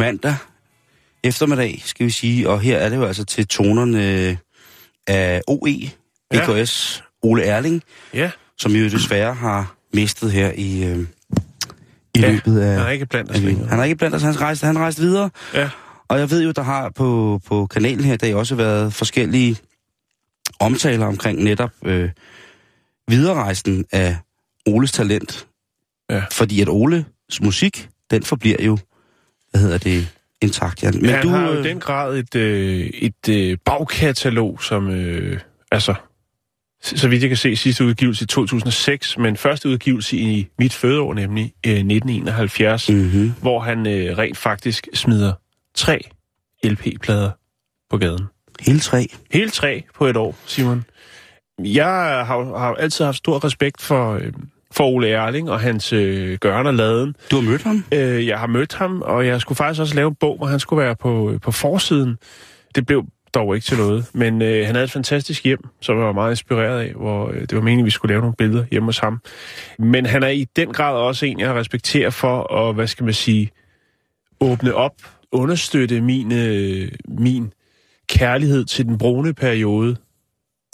Mandag eftermiddag, skal vi sige. Og her er det jo altså til tonerne af OE, BKS, Ole Erling, Ja, som jo desværre har mistet her i, øh, i Ja, løbet af... han er ikke blandt os af-. Han er ikke blandt os, han rejste, han rejste videre. ja. Og jeg ved jo, der har på, på kanalen her i dag også været forskellige omtaler omkring netop øh, vidererejsen af Oles talent. Ja. Fordi at Oles musik, den forbliver jo, hvad hedder det, intakt, Jan. Men han du, har jo øh, den grad et, øh, et øh, bagkatalog, som øh, altså, så vidt jeg kan se, sidste udgivelse i 2006, men første udgivelse i mit fødeår, nemlig øh, 1971, mm. Mm-hmm. hvor han øh, rent faktisk smider tre LP-plader på gaden. Hele tre. Hele tre på et år, Simon. Jeg har, har altid haft stor respekt for, øh, for Ole Erling og hans øh, gøren og laden. Du har mødt ham? Øh, jeg har mødt ham, og jeg skulle faktisk også lave en bog, hvor han skulle være på, på forsiden. Det blev dog ikke til noget, men øh, han havde et fantastisk hjem, som jeg var meget inspireret af, hvor øh, det var meningen, at vi skulle lave nogle billeder hjemme hos ham. Men han er i den grad også en, jeg respekterer for at, hvad skal man sige, åbne op, understøtte min, øh, min kærlighed til den brune periode.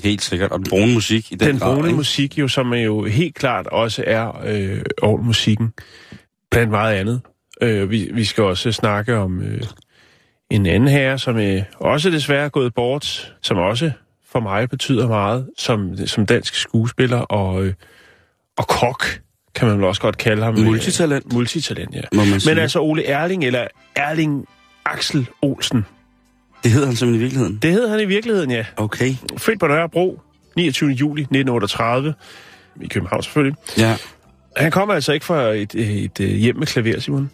Helt sikkert. Og den brune musik i den, Den grad, brune ikke? musik jo, som er jo helt klart også er øh, musikken blandt meget andet. Øh, vi, vi skal også snakke om øh, en anden herre, som øh, også desværre er gået bort, som også for mig betyder meget, som, som dansk skuespiller og, øh, og kok, kan man vel også godt kalde ham. Multitalent. Øh, multitalent, ja. Men altså Ole Erling, eller Erling Axel Olsen, Det hedder han simpelthen i virkeligheden. det hedder han i virkeligheden, ja. Okay. Født på Nørrebro, 29. juli 1938, i København selvfølgelig. Ja, Han kommer altså ikke fra et, et, et hjem med klaver, Simon.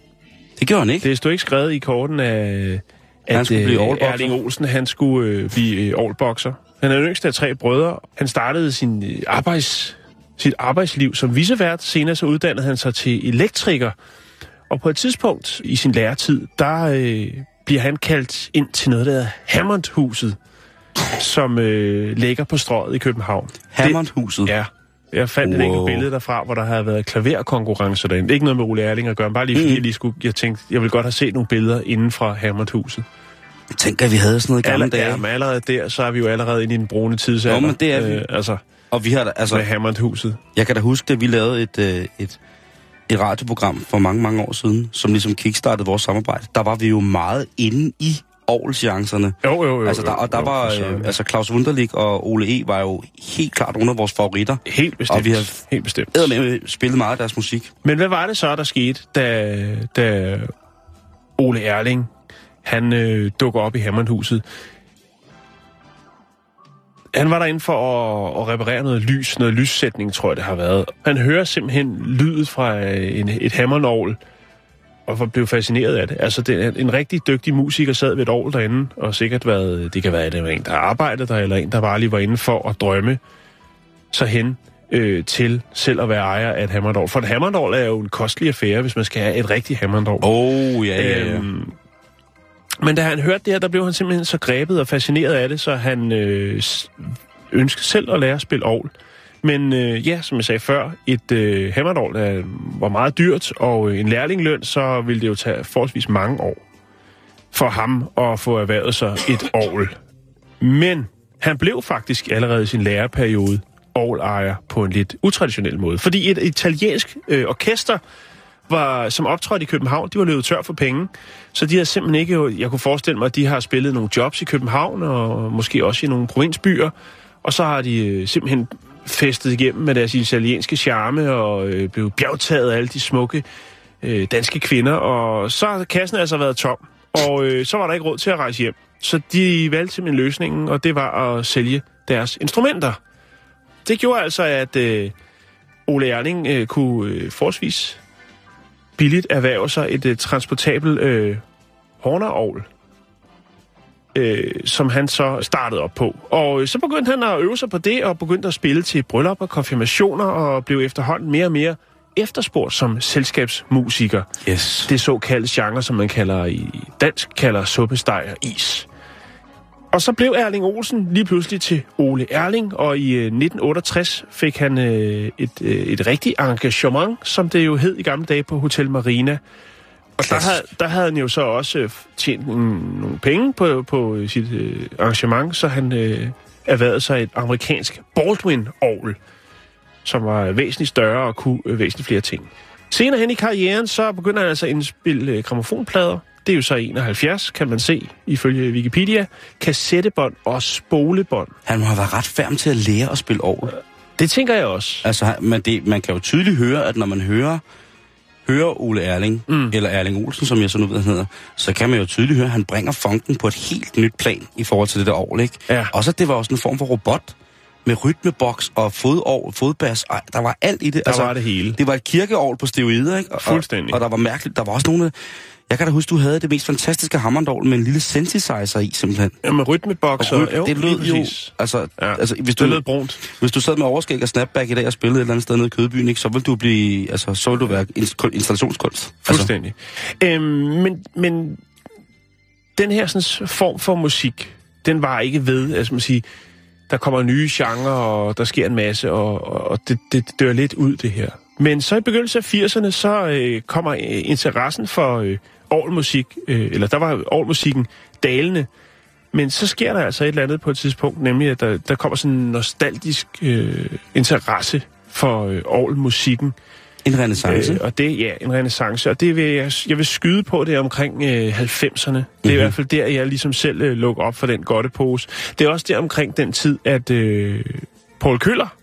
det gjorde han ikke. Det stod ikke skrevet i korten af, at Han skulle blive øh. Erling Olsen han skulle øh, blive øh, allboxer. Han er den yngste af tre brødre. Han startede sin øh, arbejds, sit arbejdsliv som visevært. Senere så uddannede han sig til elektriker. Og på et tidspunkt i sin læretid, der øh, bliver han kaldt ind til noget, der hedder Hammondhuset, som øh, ligger på strøget i København. Hammondhuset. Ja. Jeg fandt wow. et enkelt billede derfra, hvor der havde været klaverkonkurrencer derinde. Er ikke noget med Ole Erling at gøre, bare lige fordi Mm. jeg lige skulle, jeg tænkte, jeg ville godt have set nogle billeder inden fra Hammondhuset. Tænk, at vi havde sådan noget i gamle Aller, dage. ja, men allerede der, så er vi jo allerede inde i den brune tidsalder. Jo, men det er vi. Øh, altså, Og vi har da, altså, med Hammondhuset. jeg kan da huske, at vi lavede et, øh, et, et radioprogram for mange, mange år siden, som ligesom kickstartede vores samarbejde. Der var vi jo meget inde i Aarhus-chancerne. Jo, jo, jo. Altså, der, jo, og der jo, var, søren. øh, altså Claus Wunderlich og Ole E. var jo helt klart nogle af vores favoritter. Helt bestemt. og vi har- Helt bestemt. med spillet meget af deres musik. Men hvad var det så, der skete, da, da Ole Erling, han øh, dukker op i Hammondhuset? Han var derinde for at, at reparere noget lys, noget lyssætning, tror jeg det har været. Han hører simpelthen lydet fra øh, en, et hammernål, og blev fascineret af det. Altså, det, er en rigtig dygtig musiker sad ved et ovl derinde, og sikkert været, det kan være, at det var en, der arbejdede der, eller en, der bare lige var inde for at drømme sig hen øh, til selv at være ejer af et hammerdål. For et hammerdål er jo en kostelig affære, hvis man skal have et rigtigt hammerdål. Oh, ja, ja, ja. Øhm, men da han hørte det her, der blev han simpelthen så grebet og fascineret af det, så han øh, ønskede selv at lære at spille ovl. Men øh, ja, som jeg sagde før, et øh, hammerdål var meget dyrt, og øh, en lærlingløn, så ville det jo tage forholdsvis mange år for ham at få erhvervet sig et ovl. Men han blev faktisk allerede i sin læreperiode ovlejer på en lidt utraditionel måde. Fordi et italiensk øh, orkester, var, som optrådte i København, de var løbet tør for penge. Så de har simpelthen ikke, jeg kunne forestille mig, at de har spillet nogle jobs i København, og måske også i nogle provinsbyer. Og så har de øh, simpelthen festet igennem med deres italienske charme, og øh, blev bjergtaget af alle de smukke øh, danske kvinder, og så har kassen altså været tom. Og øh, så var der ikke råd til at rejse hjem. Så de valgte simpelthen løsningen, og det var at sælge deres instrumenter. Det gjorde altså, at øh, Ole Erling øh, kunne øh, forholdsvis billigt erhverve sig et øh, transportabel øh, hornerovl, øh, som han så startede op på. Og så begyndte han at øve sig på det, og begyndte at spille til bryllupper, konfirmationer, og blev efterhånden mere og mere efterspurgt som selskabsmusiker. Yes. Det såkaldte genre, som man kalder i dansk, kalder suppesteg og is. Og så blev Erling Olsen lige pludselig til Ole Erling, og i øh, 1968 fik han øh, et, øh, et rigtigt engagement, som det jo hed i gamle dage på Hotel Marina. Og der havde, der havde han jo så også øh, tjent en, nogle penge på, på sit øh, arrangement, så han øh, erhvervede sig et amerikansk Baldwin-ovl, som var væsentligt større og kunne øh, væsentligt flere ting. Senere hen i karrieren, så begynder han altså at indspille øh, gramofonplader. Det er jo så 71, kan man se, ifølge Wikipedia. Kassettebånd og spolebånd. Han må have været ret færm til at lære at spille orgel. Det tænker jeg også. Altså, man, det, man kan jo tydeligt høre, at når man hører, hører Ole Erling, mm. eller Erling Olsen, som jeg så nu ved, hedder, så kan man jo tydeligt høre, at han bringer funken på et helt nyt plan i forhold til det der orgel, ikke? Ja. Også at det var også en form for robot med rytmeboks og fodorgel, fodbas. Ej, der var alt i det. Der var det hele. Det var et kirkeorgel på steroider, ikke? Og, Fuldstændig. Og, og der var mærkeligt. Der var også nogle... Jeg kan da huske, du havde det mest fantastiske hammondorgel med en lille synthesizer i, simpelthen. Ja, med rytmeboks Og og... ryt- Jo, det lød jo... præcis. Altså, Ja, altså hvis, du, Det lød brunt. hvis du sad med overskæg og snapback i dag og spillede et eller andet sted nede i Kødbyen, ikke, så vil du blive... Altså, så vil du være ins- installationskunst. Altså, Fuldstændig. Øhm, men, men den her sådan, form for musik, den var ikke ved, altså man sige, der kommer nye genrer, og der sker en masse, og, og det, det dør lidt ud, det her. Men så i begyndelsen af 80'erne, så øh, kommer øh, interessen for øh, orgelmusik, øh, eller der var orgelmusikken dalende, men så sker der altså et eller andet på et tidspunkt, nemlig at der, der kommer sådan en nostalgisk øh, interesse for øh, orgelmusikken en renaissance. Øh, og det ja, en renaissance. Og det vil jeg, jeg vil skyde på det omkring øh, 90'erne. Det er mm-hmm. i hvert fald der, jeg ligesom selv øh, lukker op for den godtepose. Det er også der omkring den tid, at øh, Paul Køller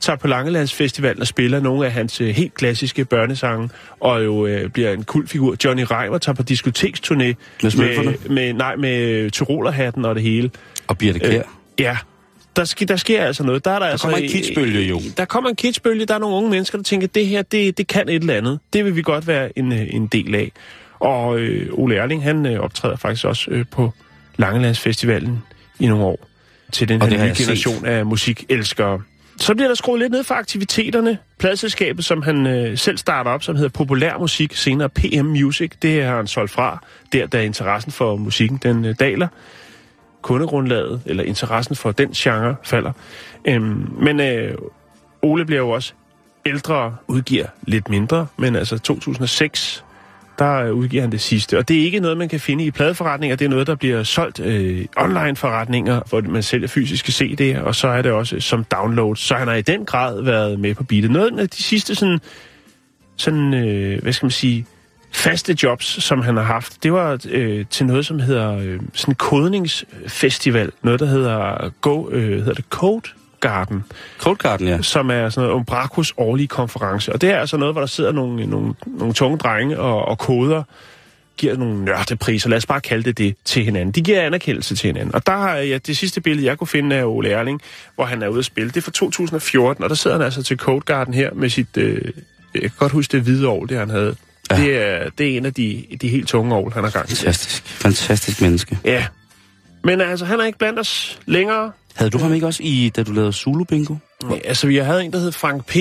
tager på Langelandsfestivalen og spiller nogle af hans øh, helt klassiske børnesange, og jo øh, bliver en kultfigur. Johnny Reimer tager på diskoteksturné Med med, med, nej, med tyrolerhatten og det hele. Og Birte Kjær. Øh, ja, der, sker, der sker altså noget. Der, er der, altså, kommer en kidsbølge jo. Der kommer en kidsbølge. Der er nogle unge mennesker, der tænker, det her, det, det kan et eller andet. Det vil vi godt være en, øh, en del af. Og øh, Ole Erling, han øh, optræder faktisk også øh, på Langelandsfestivalen i nogle år til den Og her nye jeg set. generation af musikelskere. Så bliver der skruet lidt ned for aktiviteterne. Pladselskabet, som han øh, selv starter op, som hedder Populær Musik, senere PM Music, det har han solgt fra, der da interessen for musikken den øh, daler kundegrundlaget, eller interessen for den genre falder. Øhm, men øh, Ole bliver jo også ældre, udgiver lidt mindre, men altså 2006, der øh, udgiver han det sidste. Og det er ikke noget, man kan finde i pladeforretninger, det er noget, der bliver solgt øh, online-forretninger, hvor man sælger fysiske CD'er, og så er det også øh, som download. Så han har i den grad været med på beatet. Noget af de sidste sådan, sådan øh, hvad skal man sige, faste jobs, som han har haft, det var øh, til noget, som hedder øh, sådan en kodningsfestival. Noget, der hedder, Go, øh, hedder det Code Garden, Cold Garden, ja. som er sådan noget Umbracos årlige konference. Og det er altså noget, hvor der sidder nogle, nogle, nogle tunge drenge og, og koder, giver nogle nørdepriser, lad os bare kalde det det, til hinanden. De giver anerkendelse til hinanden. Og der har jeg det sidste billede, jeg kunne finde af Ole Erling, hvor han er ude at spille. Det er fra 2014, og der sidder han altså til Code Garden her med sit... Øh, jeg kan godt huske det hvide år, det han havde. Ja. Ja. Det, er, det er en af de, de helt tunge år, han har gang i. Fantastisk. Fantastisk menneske. Ja. Men altså, han er ikke blandt os længere. Havde du ham ikke også i, da du lavede Zulu Bingo? Altså, vi havde en, der hed Frank P.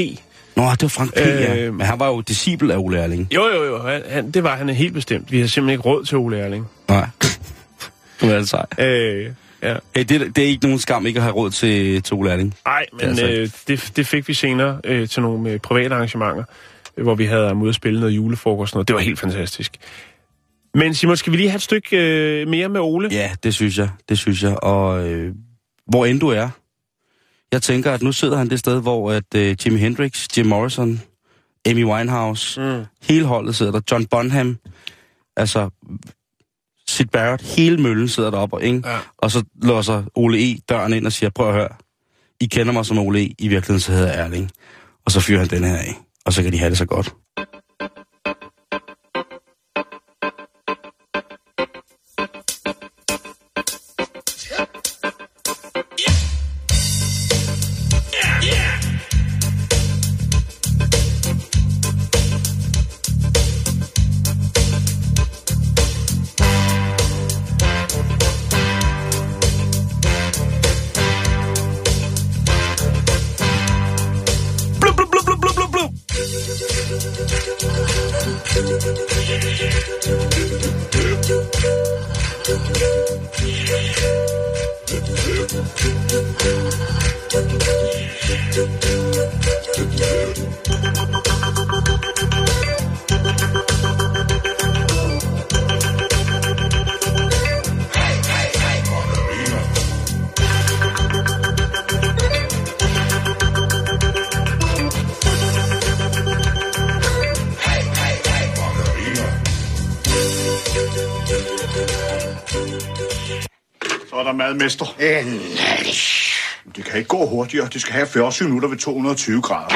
Nå, det var Frank P, øh... ja. Øh, Men han var jo disciple af Ole Erling. Jo, jo, jo. Han, han, det var han helt bestemt. Vi har simpelthen ikke råd til Ole Erling. Nej. Du er altså Øh, ja. hey, det, det er ikke nogen skam ikke at have råd til, til Ole Erling. Nej, Det men altså øh, det, det fik vi senere øh, til nogle øh, private arrangementer, øh, hvor vi havde ham ude at spille noget julefrokost og noget. Det var helt fantastisk. Men Simon, skal vi lige have et stykke øh, mere med Ole? Ja, det synes jeg. Det synes jeg. Og øh, hvor end du er, jeg tænker, at nu sidder han det sted, hvor at øh, Jimi Hendrix, Jim Morrison, Amy Winehouse, Mm. hele holdet sidder der. John Bonham, altså Sid Barrett, hele møllen sidder deroppe, ikke? Ja. Og så låser Ole E. døren ind og siger, prøv at høre, I kender mig som Ole E. I virkeligheden så hedder Erling. Og så fyrer han den her af, og så kan de have det så godt. Er der madmester. Endelig. Det kan ikke gå hurtigere. Det skal have 40 minutter ved 220 grader.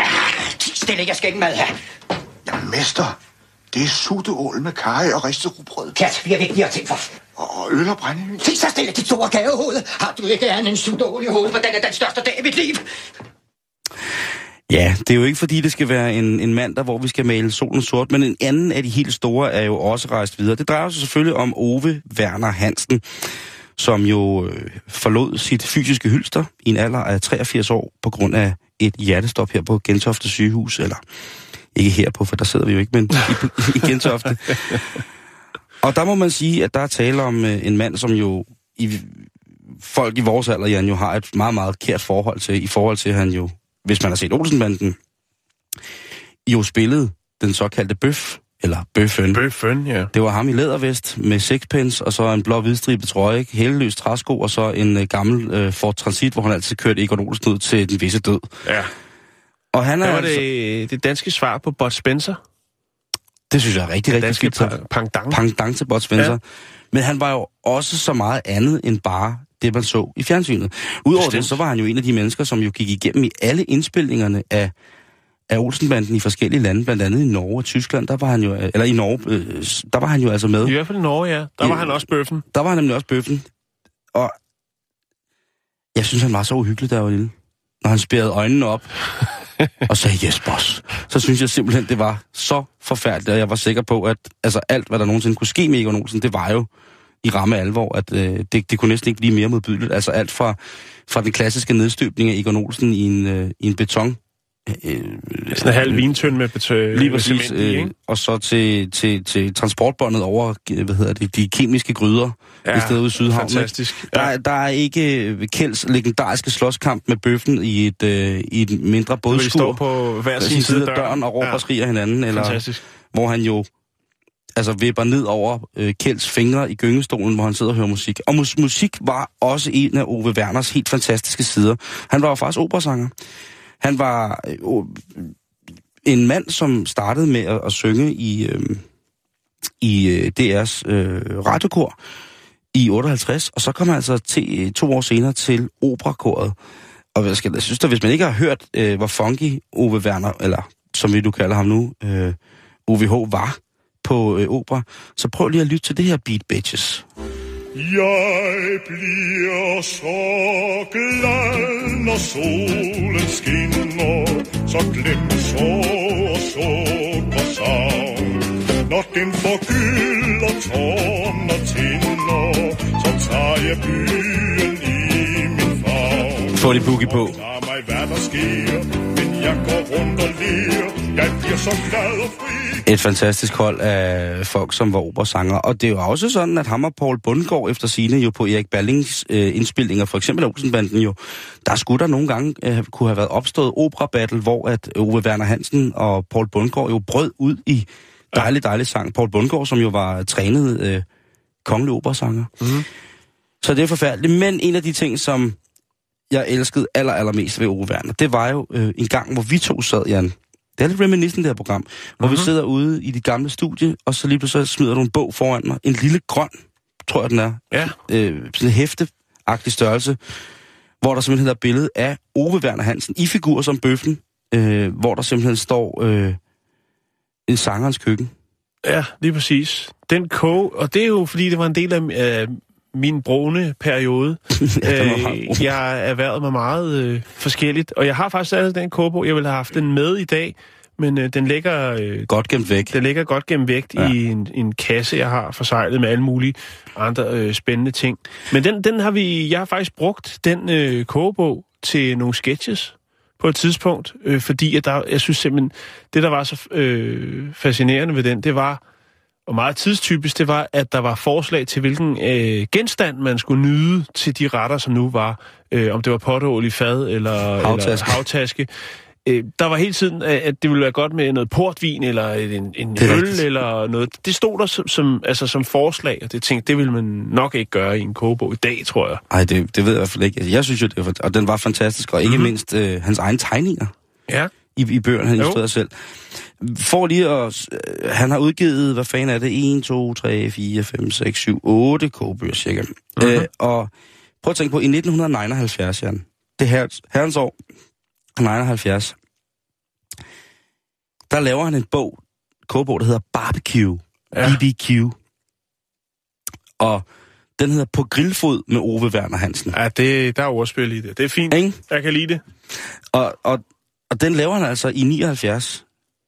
Ti stille, jeg skal ikke mad her. Ja, mester. Det er sutteål med kaj og ristet rugbrød. Pjat, vi har vigtigere ting for. Og øl og brændevin. Ti så stille, dit store gavehoved. Har du ikke andet end sudål i hovedet, for den er den største dag i mit liv. Ja, det er jo ikke fordi, det skal være en, en mandag, hvor vi skal male solen sort, men en anden af de helt store er jo også rejst videre. Det drejer sig selvfølgelig om Ove Werner Hansen, som jo øh, forlod sit fysiske hylster i en alder af 83 år på grund af et hjertestop her på Gentofte sygehus, eller ikke her på, for der sidder vi jo ikke, men i, i Gentofte. Og der må man sige, at der er tale om øh, en mand, som jo i, folk i vores alder, Jan, jo har et meget, meget kært forhold til, i forhold til, han jo, hvis man har set Olsenbanden, jo spillede den såkaldte bøf, eller bøffen. Bøffen, ja. Det var ham i lædervest med sixpence, og så en blå hvidstribet trøje, ikke? Hæleløs træsko, og så en øh, gammel øh, Ford Transit, hvor han altid kørte Egon Olsen ud til den visse død. Ja. Og han er Det var altså, det, det danske svar på Bud Spencer. det synes jeg er rigtig, rigtig Danske fint. så- pa- pangdang. Pangdang til Bud Spencer. Ja. Men han var jo også så meget andet end bare det, man så i fjernsynet. Udover det, så var han jo en af de mennesker, som jo gik igennem i alle indspilningerne af, af Olsenbanden i forskellige lande, blandt andet i Norge og Tyskland, der var han jo, eller i Norge, øh, der var han jo altså med. I hvert fald i Norge, ja. Der var Ja. han også bøffen. Der var han nemlig også bøffen. Og jeg synes, han var så uhyggelig, jeg var lille. Når han spærrede øjnene op og sagde, yes, boss. Så synes jeg simpelthen, det var så forfærdeligt, og jeg var sikker på, at altså, alt, hvad der nogensinde kunne ske med Egon Olsen, det var jo i ramme alvor, at øh, det, det kunne næsten ikke blive mere modbydeligt. Altså alt fra, fra den klassiske nedstøbning af Egon Olsen i en, øh, i en beton. Øh, Sådan en halv vintønd med, betø- Lige med præcis. Øh, ikke? og så til, til, til transportbåndet over, øh, hvad hedder det, de kemiske gryder ja, i stedet ude i Sydhavn. Fantastisk. Der, er- der er ikke øh, Kjelds legendariske slåskamp med bøffen i et, øh, i et mindre Hvor de står bådskur. på hver sin side af døren og råber og skriger hinanden. Eller, Fantastisk. hvor han jo altså vipper ned over øh, Kjelds fingre i gyngestolen, hvor han sidder og hører musik. Og mus- musik var også en af Ove Werners helt fantastiske sider. Han var jo faktisk operasanger. Han var øh, en mand, som startede med at, at synge i, øh, i DR's øh, rettekor øh, i 58, og så kom han altså til, øh, to år senere til operakoret. Og jeg, skal jeg synes, da, hvis man ikke har hørt, øh, hvor funky Ove Werner, eller som vi nu kalder ham nu, øh, OVH var på øh, opera, så prøv lige at lytte til det her Beat Bitches. Jeg bliver så glad, når solen skinner, så glem sorg og sukker savn. Når den forgylder tårn og tinder, så tager jeg byen i min favn. Få de boogie på. Mig, hvad der sker, men jeg går rundt og ler. Jeg bliver så glad og fri. Et fantastisk hold af folk, som var operasanger. Og det er jo også sådan, at ham og Paul Bundgaard efter sine jo på Erik Ballings øh, indspilninger, for eksempel Olsenbanden jo, der skulle der nogle gange øh, kunne have været opstået opera-battle, hvor at Ove Werner Hansen og Paul Bundgaard jo brød ud i dejlig, dejlig sang. Paul Bundgaard, som jo var trænet øh, kongelig operasanger. Mm-hmm. Så det er forfærdeligt. Men en af de ting, som jeg elskede aller, allermest ved Ove Werner, det var jo øh, en gang, hvor vi to sad, Jan. Det er lidt reminiscent, det her program. Hvor mm-hmm. vi sidder ude i dit gamle studie, og så lige pludselig smider du en bog foran mig. En lille grøn, tror jeg den er. Ja. Øh, sådan en hæfteagtig størrelse. Hvor der simpelthen er billede af Ove Werner Hansen i figur som bøffen. Øh, hvor der simpelthen står øh, en sangerens køkken. Ja, lige præcis. Den kog, og det er jo fordi, det var en del af øh, min brune periode. Ja, øh, jeg har erhvervet mig meget øh, forskelligt, og jeg har faktisk stadig den kogebog. Jeg ville have haft den med i dag, men øh, den ligger... Øh, Godt gemt væk. den ligger godt gennem vægt Ja. ja. i en, en kasse, jeg har forsejlet med alle mulige andre øh, spændende ting. Men den, den har vi, jeg har faktisk brugt den øh, kogebog til nogle sketches på et tidspunkt, øh, fordi at der, jeg synes simpelthen, det der var så øh, fascinerende ved den, det var, og meget tidstypisk, det var, at der var forslag til, hvilken øh, genstand man skulle nyde til de retter, som nu var, øh, om det var potteål i fad eller Havtaske. Eller havtaske. Øh, der var hele tiden, øh, at det ville være godt med noget portvin, eller en, en øl, rigtigt. eller noget. Det stod der som, som, altså som forslag, og det tænkte, det ville man nok ikke gøre i en kogebog i dag, tror jeg. Ej, det, det ved jeg i hvert fald ikke. Altså, Jeg synes jo, det var, og den var fantastisk, og ikke Mhm. mm-hmm. mindst øh, hans egne tegninger. Ja. i, i bøgerne, han Jo. illustrerede selv. For lige at... øh, Han har udgivet, hvad fanden er det? 1, 2, 3, 4, 5, 6, 7, 8 kogebøger cirka. Mm-hmm. Øh, og Prøv at tænke på, i 1979, Jan, det her, herrens år, 79, der laver han en bog, kogebog, der hedder Barbecue. Ja. BBQ. Og den hedder På grillfod med Ove Werner Hansen. Ja, det, der er ordspil i det. Det er fint. Ikke? Jeg kan lide det. Og, og, og den laver han altså i 79.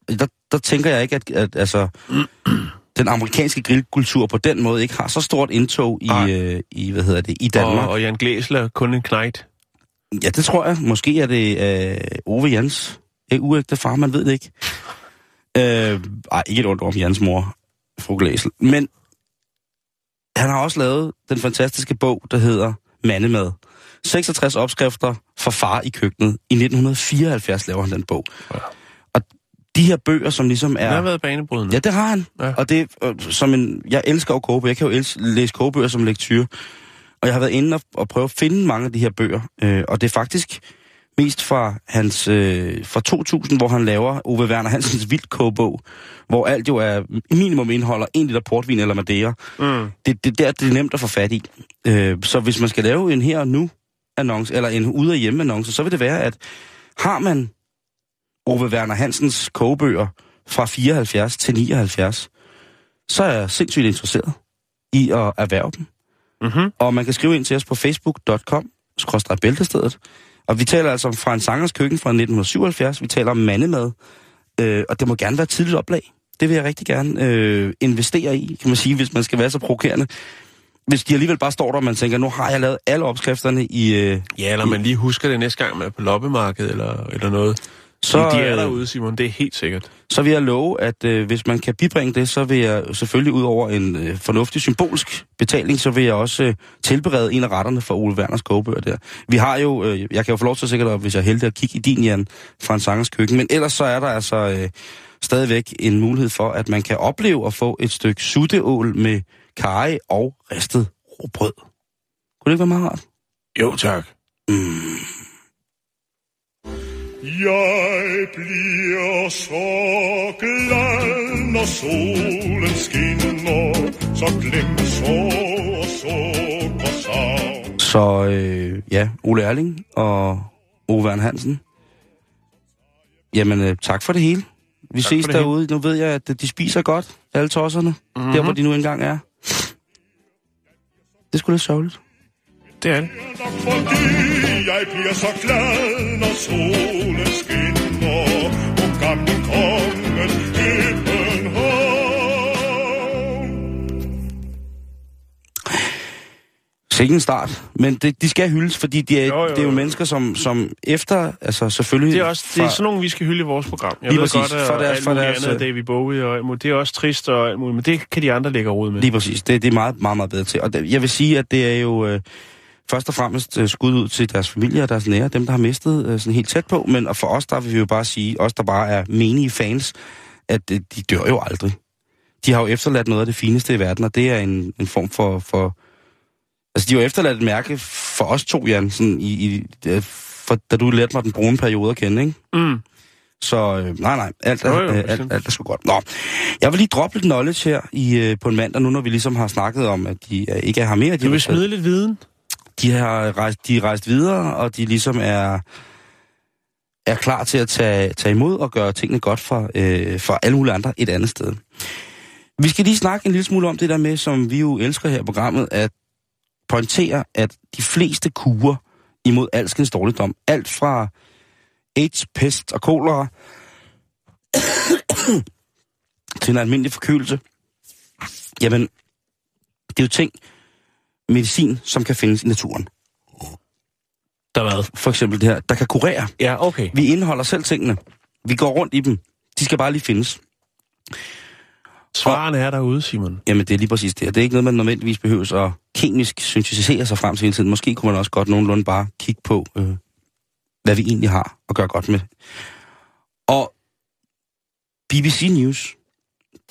Der, der tænker jeg ikke, at, at altså, den amerikanske grillkultur på den måde ikke har så stort indtog i, øh, i hvad hedder det, i Danmark. Og, og Jan Glæsler kun en knægt. Ja, det tror jeg. Måske er det øh, Ove Jans øh, uægte far, man ved det ikke. Øh, ej, ikke et ondt om Jans mor, fru Glæsel. Men han har også lavet den fantastiske bog, der hedder Mandemad. 66 opskrifter for far i køkkenet. I 1974 laver han den bog. Ja. De her bøger, som ligesom Det har er... været banebrydende. Ja, det har han. Ja. Og det øh, som en... Jeg elsker jo kogebøger. Jeg kan jo elske, læse kogebøger som lektyr. Og jeg har været inde og, og prøve at finde mange af de her bøger. Øh, og det er faktisk mest fra hans øh, fra 2000, hvor han laver Ove Werner Hansens Vildt kogebog, hvor alt jo er minimum indeholder en liter portvin eller Madeira. Mm. Det, det der det er nemt at få fat i. Øh, så hvis man skal lave en her og nu annonce, eller en ude af hjemme annonce, så vil det være, at har man Ove Werner Hansens kogebøger fra 74 til 79, så er jeg sindssygt interesseret i at erhverve dem. Mm-hmm. Og man kan skrive ind til os på facebook.com, bæltestedet. Og vi taler altså om fra en sangers køkken fra 1977. Vi taler om mandemad. Øh, og det må gerne være et tidligt oplag. Det vil jeg rigtig gerne øh, investere i, kan man sige, hvis man skal være så provokerende. Hvis de alligevel bare står der, og man tænker, nu har jeg lavet alle opskrifterne i... Øh, Ja, eller man lige husker det næste gang, man er på loppemarkedet eller, eller noget. Så, Så, de er øh, derude, Simon. Det er helt sikkert. så vil jeg love, at øh, hvis man kan bibringe det, så vil jeg selvfølgelig ud over en øh, fornuftig symbolsk betaling, så vil jeg også øh, tilberede en af retterne for Ole Werners kogebøger der. Vi har jo, øh, jeg kan jo få lov til at sikkert, hvis jeg er heldig, at kigge i din, Jan, fra en sangers køkken, men ellers så er der altså øh, stadigvæk en mulighed for, at man kan opleve at få et stykke sutteål med karry og ristet råbrød. Kunne det ikke være meget rart? Jo, tak. Jeg bliver så glad, når solen skinner, så glemmer sorg og sukker savn. Så øh, ja, Ole Erling og Ove Werner Hansen. Jamen, øh, tak for det hele. Vi Tak ses derude. Nu ved jeg, at de spiser godt, alle tosserne. Mhm. Mm-hmm. Der, hvor de nu engang er. Det skulle lidt sørgeligt. Det er det. Nok fordi jeg bliver så glad, når solen skinner på gamle kongen. Sikke start. Men det, de skal hyldes, fordi de er, Jo, jo, det er jo mennesker, som, som efter, altså selvfølgelig... Det er også det er sådan nogle, vi skal hylde i vores program. Jeg Lige ved præcis. godt, at For deres- alt for deres, andet, øh, David Bowie og alt muligt, det er også trist og alt muligt, men det kan de andre lægge råd med. Lige præcis. Det, det er meget, meget, meget bedre til. Og det, jeg vil sige, at det er jo øh, først og fremmest øh, skud ud til deres familie og deres nære, dem der har mistet øh, sådan helt tæt på. Men og for os, der vil vi jo bare sige, os der bare er menige fans, at øh, de dør jo aldrig. De har jo efterladt noget af det fineste i verden, og det er en, en form for, for... Altså, de har jo efterladt et mærke for os to, Jan, sådan i, i, for, da du lærte mig den brune periode at kende, ikke? Mm. Så øh, nej, nej, alt er, Jo, jo, øh, alt, alt er sgu godt. Nå, jeg vil lige droppe lidt knowledge her i, øh, på en mandag, nu når vi ligesom har snakket om, at de øh, ikke er her mere. De, Du vil smide lidt viden? De har rejst, de er rejst videre, og de ligesom er, er klar til at tage, tage imod og gøre tingene godt for, øh, for alle mulige andre et andet sted. Vi skal lige snakke en lille smule om det der med, som vi jo elsker her i programmet, at pointere, at de fleste kurer imod alskens dårligdom, alt fra AIDS, pest og kolera, til en almindelig forkølelse, jamen, det er jo ting, medicin, som kan findes i naturen. Der hvad? For eksempel det her, der kan kurere. Ja, okay. Vi indeholder selv tingene. Vi går rundt i dem. De skal bare lige findes. Svaren er derude, Simon. Jamen, det er lige præcis det. Og det er ikke noget, man nødvendigvis behøver at kemisk syntetisere sig frem til hele tiden. Måske kunne man også godt nogenlunde bare kigge på, øh, hvad vi egentlig har at gøre godt med. Og BBC News,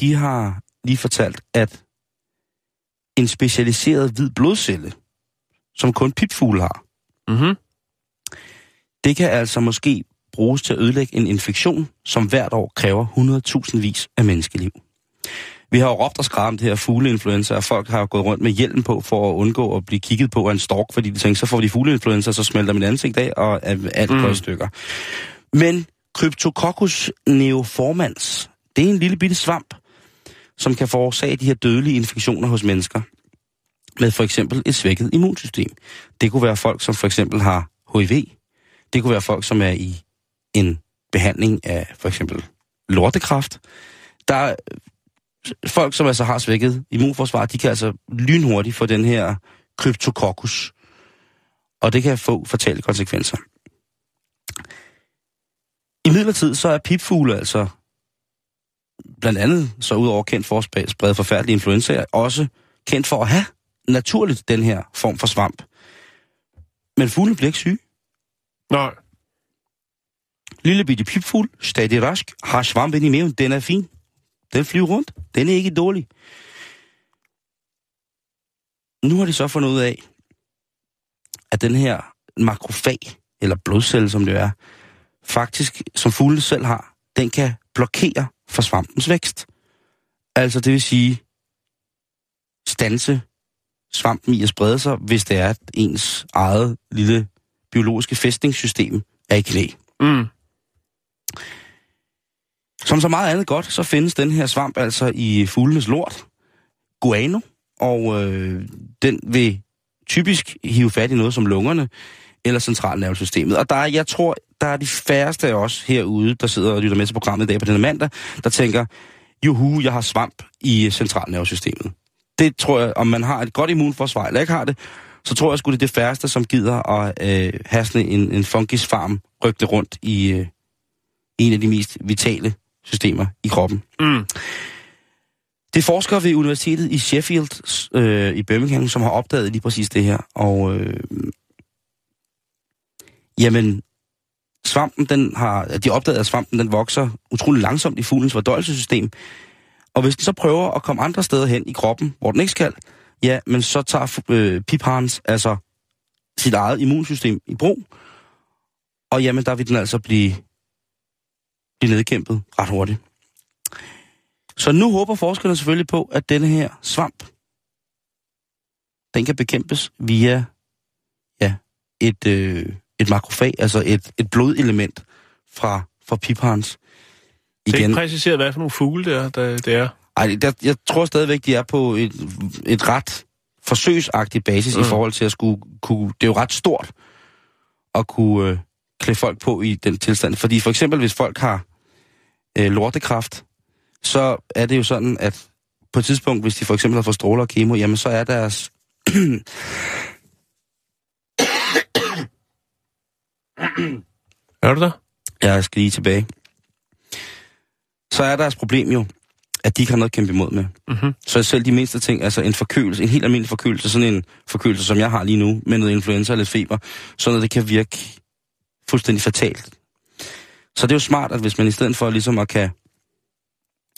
de har lige fortalt, at en specialiseret hvid blodcelle, som kun pipfugle har, Mhm. det kan altså måske bruges til at ødelægge en infektion, som hvert år kræver 100.000 vis af menneskeliv. Vi har jo råbt og skræmt det her fugleinfluenza, og folk har gået rundt med hjelm på for at undgå at blive kigget på af en stork, fordi de tænker, så får de fugleinfluenza, så smelter mit ansigt af, og alt Mm. går i stykker. Men Cryptococcus neoformans, det er en lille bitte svamp, som kan forårsage de her dødelige infektioner hos mennesker med for eksempel et svækket immunsystem. Det kunne være folk, som for eksempel har HIV. Det kunne være folk, som er i en behandling af for eksempel lortekræft. Der er folk, som altså har svækket immunforsvar, de kan altså lynhurtigt få den her kryptococcus. Og det kan få fatale konsekvenser. I midlertid så er pipfugle altså blandt andet så udover kendt for at sprede forfærdelige influenzaer, også kendt for at have naturligt den her form for svamp. Men fuglene bliver ikke syge. Nej. Lille bitte pipfugl, stadig rask, har svampen i maven, den er fin. Den flyver rundt, den er ikke dårlig. Nu har de så fundet ud af, at den her makrofag, eller blodcelle som det er, faktisk, som fuglene selv har, den kan blokere for svampens vækst. Altså det vil sige, stanse svampen i at sprede sig, hvis det er, at ens eget lille biologiske fæstningssystem er i knæ. Mm. Som så meget andet godt, så findes den her svamp altså i fuglenes lort, guano, og øh, den vil typisk hive fat i noget som lungerne eller centralnervesystemet. Og der er, jeg tror, der er de færreste af os herude, der sidder og lytter med til programmet i dag på denne mandag, der tænker, juhu, jeg har svamp i centralnervesystemet. Det tror jeg, om man har et godt immunforsvar eller ikke har det, så tror jeg sgu, det er det færreste, som gider at øh, have sådan en, en funkisfarm rygte rundt i øh, en af de mest vitale systemer i kroppen. Mm. Det er forskere ved Universitetet i Sheffield øh, i Birmingham, som har opdaget lige præcis det her. Og øh, jamen, svampen, den har, de opdagede, at svampen den vokser utrolig langsomt i fuglens fordøjelsessystem. Og hvis den så prøver at komme andre steder hen i kroppen, hvor den ikke skal, ja, men så tager øh, piphans altså sit eget immunsystem i brug. Og jamen, der vil den altså blive, blive nedkæmpet ret hurtigt. Så nu håber forskerne selvfølgelig på, at denne her svamp, den kan bekæmpes via ja, et, øh, et makrofag, altså et, et blodelement fra, fra piphans. Det er ikke præciseret, hvad for nogle fugle det er. Der, det er. Ej, der, jeg tror stadigvæk, de er på et, et ret forsøgsagtigt basis mm. i forhold til at skulle kunne... Det er jo ret stort at kunne øh, klæde folk på i den tilstand. Fordi for eksempel, hvis folk har øh, lortekræft, så er det jo sådan, at på et tidspunkt, hvis de for eksempel har fået stråler og kemo, jamen så er deres... Er du der? Jeg skal lige tilbage. Så er deres problem jo, at de ikke har noget at kæmpe imod med. Mm-hmm. Så selv de mindste ting, altså en forkølelse, en helt almindelig forkølelse, sådan en forkølelse, som jeg har lige nu, med noget influenza eller lidt feber, sådan noget, det kan virke fuldstændig fatalt. Så det er jo smart, at hvis man i stedet for ligesom at kan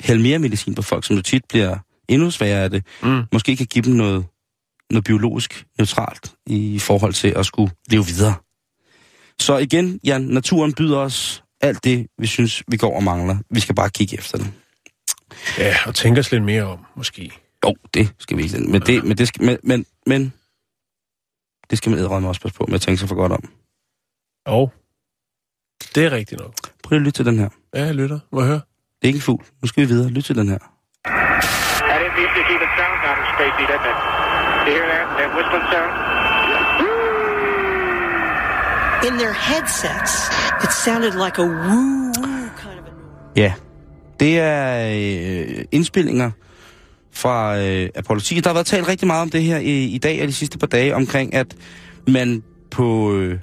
hælde mere medicin på folk, som jo tit bliver endnu sværere af det, Mm. måske kan give dem noget, noget biologisk neutralt i forhold til at skulle leve videre. Så igen, Jan, naturen byder os alt det, vi synes, vi går og mangler. Vi skal bare kigge efter det. Ja, og tænke os lidt mere om, måske. Jo, det skal vi ikke. Men det, men det skal, men, men, men det skal man edderrømme også passe på med at tænke sig for godt om. Og det er rigtigt nok. Prøv lige at lytte til den her. Ja, jeg lytter. Må jeg høre? Det er ikke en fugl. Nu skal vi videre. Lyt til den her. I didn't mean to keep it sound down in Spacey, didn't it? You hear that? That whistling sound? In their headsets, it sounded like a woo woo kind of a. Ja, det er øh, indspillinger fra øh, Apollo 10. Der har været talt rigtig meget om det her i, i dag og de sidste par dage, omkring at man på, øh,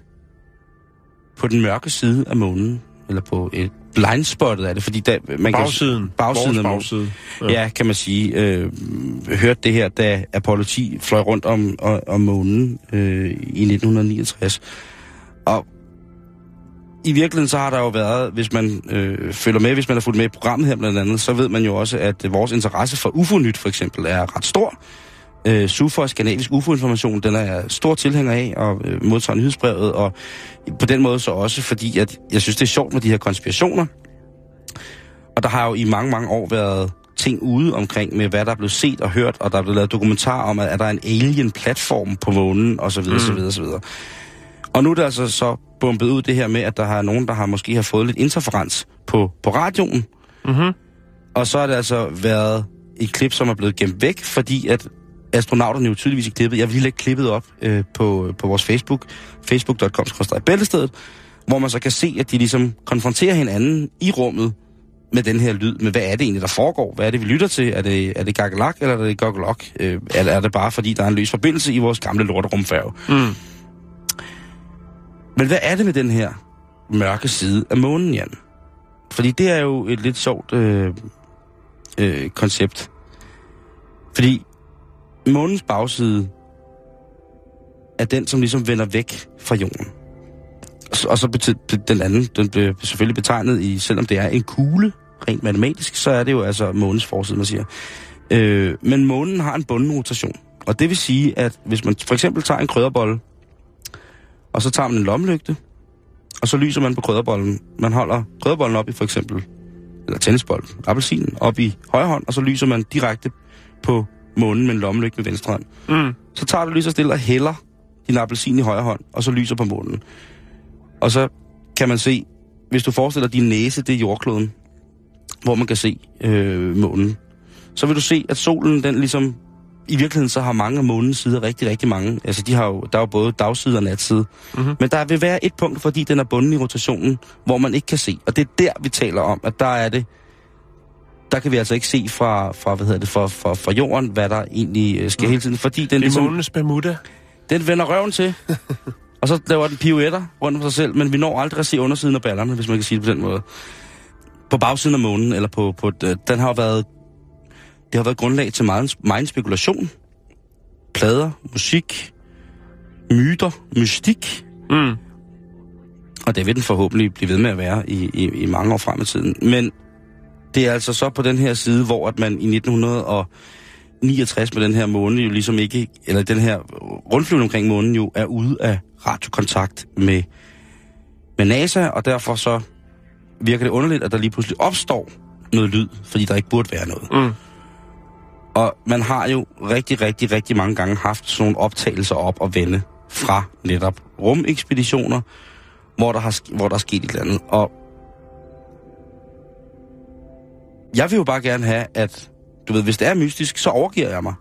på den mørke side af månen, eller på et blindspottet af det, fordi der, man Bagsiden. kan... Bagsiden Vores af månen. bagside. Ja. ja, kan man sige. Øh, hørte det her, da Apollo 10 fløj rundt om, om, om månen øh, i 1969. Og i virkeligheden så har der jo været, hvis man øh, følger med, hvis man har fulgt med i programmet her blandt andet, så ved man jo også, at vores interesse for UFO-nyt for eksempel er ret stor. Øh, SUFO, skandinavisk UFO-information, den er jeg stor tilhænger af og øh, modtager nyhedsbrevet, og på den måde så også, fordi at jeg synes, det er sjovt med de her konspirationer. Og der har jo i mange, mange år været ting ude omkring med, hvad der er blevet set og hørt, og der er blevet lavet dokumentar om, at er der er en alien-platform på månen, og så videre, mm. så videre, så videre. Og nu er der altså så bumpet ud det her med, at der har nogen, der har måske har fået lidt interferens på, på radioen. Mhm. Og så har det altså været et klip, som er blevet gemt væk, fordi at astronauterne jo tydeligvis er klippet. Jeg vil lige lægge klippet op øh, på, på vores Facebook, facebook.com-bæltestedet, hvor man så kan se, at de ligesom konfronterer hinanden i rummet med den her lyd, med hvad er det egentlig, der foregår? Hvad er det, vi lytter til? Er det, er det gakkelak, eller er det gokkelok? Øh, eller er det bare, fordi der er en løs forbindelse i vores gamle lorterumfærge? Mm. Men hvad er det med den her mørke side af månen, Jan? Fordi det er jo et lidt sjovt øh, øh, koncept. Fordi månens bagside er den, som ligesom vender væk fra jorden. Og så- Og så betyder den anden, den bliver selvfølgelig betegnet i, selvom det er en kugle, rent matematisk, så er det jo altså månens forside, man siger. Øh, men månen har en bunden rotation. Og det vil sige, at hvis man for eksempel tager en krydderbolle, og så tager man en lommelygte, og så lyser man på krydderbollen. Man holder krydderbollen op i for eksempel, eller tennisbolden, appelsinen, op i højre hånd, og så lyser man direkte på månen med en lommelygte med venstre hånd. Mm. Så tager du så stille og hælder din appelsin i højre hånd, og så lyser på månen. Og så kan man se, hvis du forestiller din næse, det er jordkloden, hvor man kan se øh, månen, så vil du se, at solen, den ligesom, i virkeligheden så har mange af månens sider rigtig, rigtig mange. Altså, de har jo, der er jo både dagside og natside. Mm-hmm. Men der vil være et punkt, fordi den er bunden i rotationen, hvor man ikke kan se. Og det er der, vi taler om, at der er det, der kan vi altså ikke se fra, fra, hvad hedder det, fra, fra, fra jorden, hvad der egentlig øh, sker mm. hele tiden. Fordi den, Det er ligesom, månens Bermuda. den vender røven til, og så laver den pirouetter rundt om sig selv, men vi når aldrig at se undersiden af ballerne, hvis man kan sige det på den måde. På bagsiden af månen, eller på, på øh, den har jo været, det har været grundlag til meget, meget spekulation. Plader, musik, myter, mystik, Mm. og det vil den forhåbentlig blive ved med at være i, i, i mange år frem i tiden. Men det er altså så på den her side, hvor at man i 1969 med den her måne jo ligesom ikke, eller den her rundflyvning omkring månen jo er ude af radiokontakt med, med NASA, og derfor så virker det underligt, at der lige pludselig opstår noget lyd, fordi der ikke burde være noget. Mm. Og man har jo rigtig, rigtig, rigtig mange gange haft sådan nogle optagelser op og vende fra netop rumekspeditioner, hvor der, har, hvor der er sket et eller andet. Og jeg vil jo bare gerne have, at du ved, hvis det er mystisk, så overgiver jeg mig.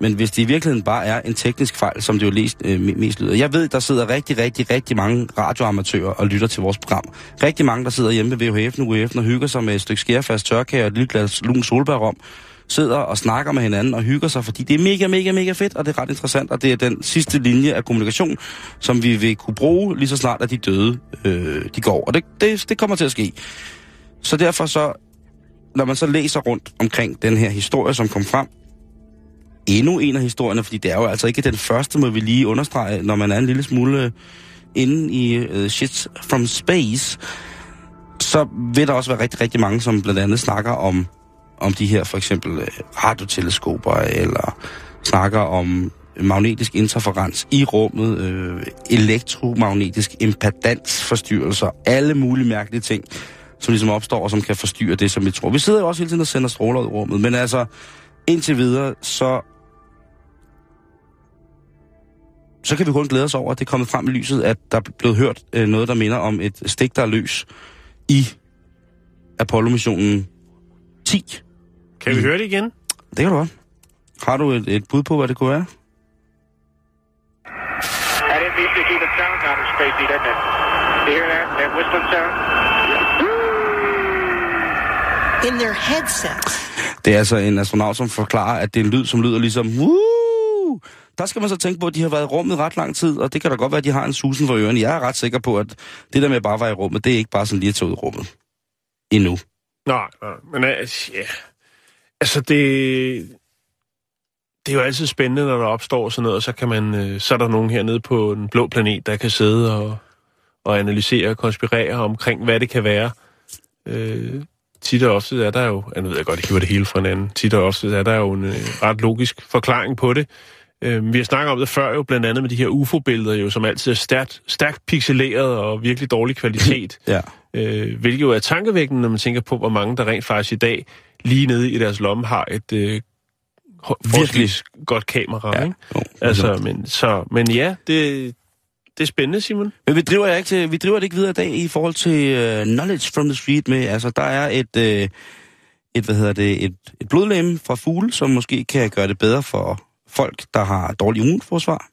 Men hvis det i virkeligheden bare er en teknisk fejl, som det jo læst, øh, mest lyder. Jeg ved, der sidder rigtig, rigtig, rigtig mange radioamatører og lytter til vores program. Rigtig mange, der sidder hjemme ved VHF'en og og hygger sig med et stykke skærfast tørkage og et lille glas lun solbærrom. Sidder og snakker med hinanden og hygger sig, fordi det er mega, mega, mega fedt, og det er ret interessant, og det er den sidste linje af kommunikation, som vi vil kunne bruge lige så snart, at de døde øh, de går. Og det, det, det kommer til at ske. Så derfor så, når man så læser rundt omkring den her historie, som kom frem, endnu en af historierne, fordi det er jo altså ikke den første, må vi lige understrege, når man er en lille smule øh, inde i uh, shit from space, så vil der også være rigtig, rigtig mange, som blandt andet snakker om, om de her for eksempel øh, radioteleskoper, eller snakker om magnetisk interferens i rummet, øh, elektromagnetisk impedansforstyrrelser, alle mulige mærkelige ting, som ligesom opstår, og som kan forstyrre det, som vi tror. Vi sidder jo også hele tiden og sender stråler ud i rummet, men altså, indtil videre, så så kan vi kun glæde os over, at det er kommet frem i lyset, at der er blevet hørt øh, noget, der minder om et stik, der er løs i Apollo-missionen 10. Kan vi Mm. høre det igen? Det kan du godt. Har du et, et bud på, hvad det kunne være? I didn't mean to keep it sound outer spacey, didn't it? You hear that? That whistling sound? In their headsets. Det er altså en astronaut, som forklarer, at det er en lyd, som lyder ligesom... Woo! Der skal man så tænke på, at de har været i rummet ret lang tid, og det kan da godt være, at de har en susen for ørerne. Jeg er ret sikker på, at det der med at bare være i rummet, det er ikke bare sådan lige at tage ud i rummet. Endnu. Nej, nej. Men altså, ja. Altså, det... Det er jo altid spændende, når der opstår sådan noget, og så, kan man, øh, så er der nogen hernede på den blå planet, der kan sidde og, og analysere og konspirere omkring, hvad det kan være. Øh, tit og ofte er der jo, jeg ved jeg godt, jeg hiver det hele fra hinanden, tit og ofte er der jo en øh, ret logisk forklaring på det. Øh, vi har snakket om det før jo, blandt andet med de her UFO-billeder, jo, som altid er stærkt, stærkt pixeleret og virkelig dårlig kvalitet. Ja. Øh, hvilket jo er tankevækkende, når man tænker på, hvor mange der rent faktisk i dag lige nede i deres lomme har et øh, virkelig godt kamera, Ja, ikke? jo, Altså, men, så, men ja, det, det er spændende, Simon. Men vi driver, ikke til, vi driver det ikke videre i dag i forhold til uh, knowledge from the street med, altså der er et, uh, et hvad hedder det, et, et blodlæme fra fugle, som måske kan gøre det bedre for folk, der har dårlig immunforsvar.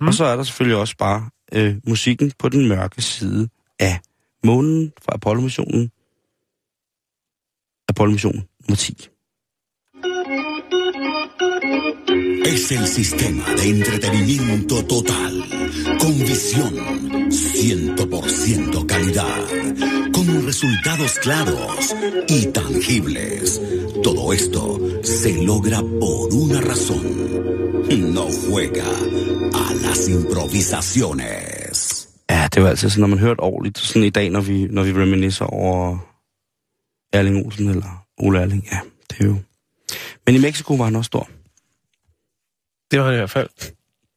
Mm. Og så er der selvfølgelig også bare uh, musikken på den mørke side af månen fra Apollo-missionen. Apollo-mission nummer 10. Es el sistema de entretenimiento total, con visión, 100% calidad, con resultados claros y tangibles. Todo esto se logra por una razón. No juega a las improvisaciones. Ja, det jo altid sådan, når man hører et ordentligt, sådan i dag, når vi, når vi reminiscer over Erling Olsen eller Ole Erling. Ja, det er jo... Men i Mexico var han også stor. Det var han i hvert fald.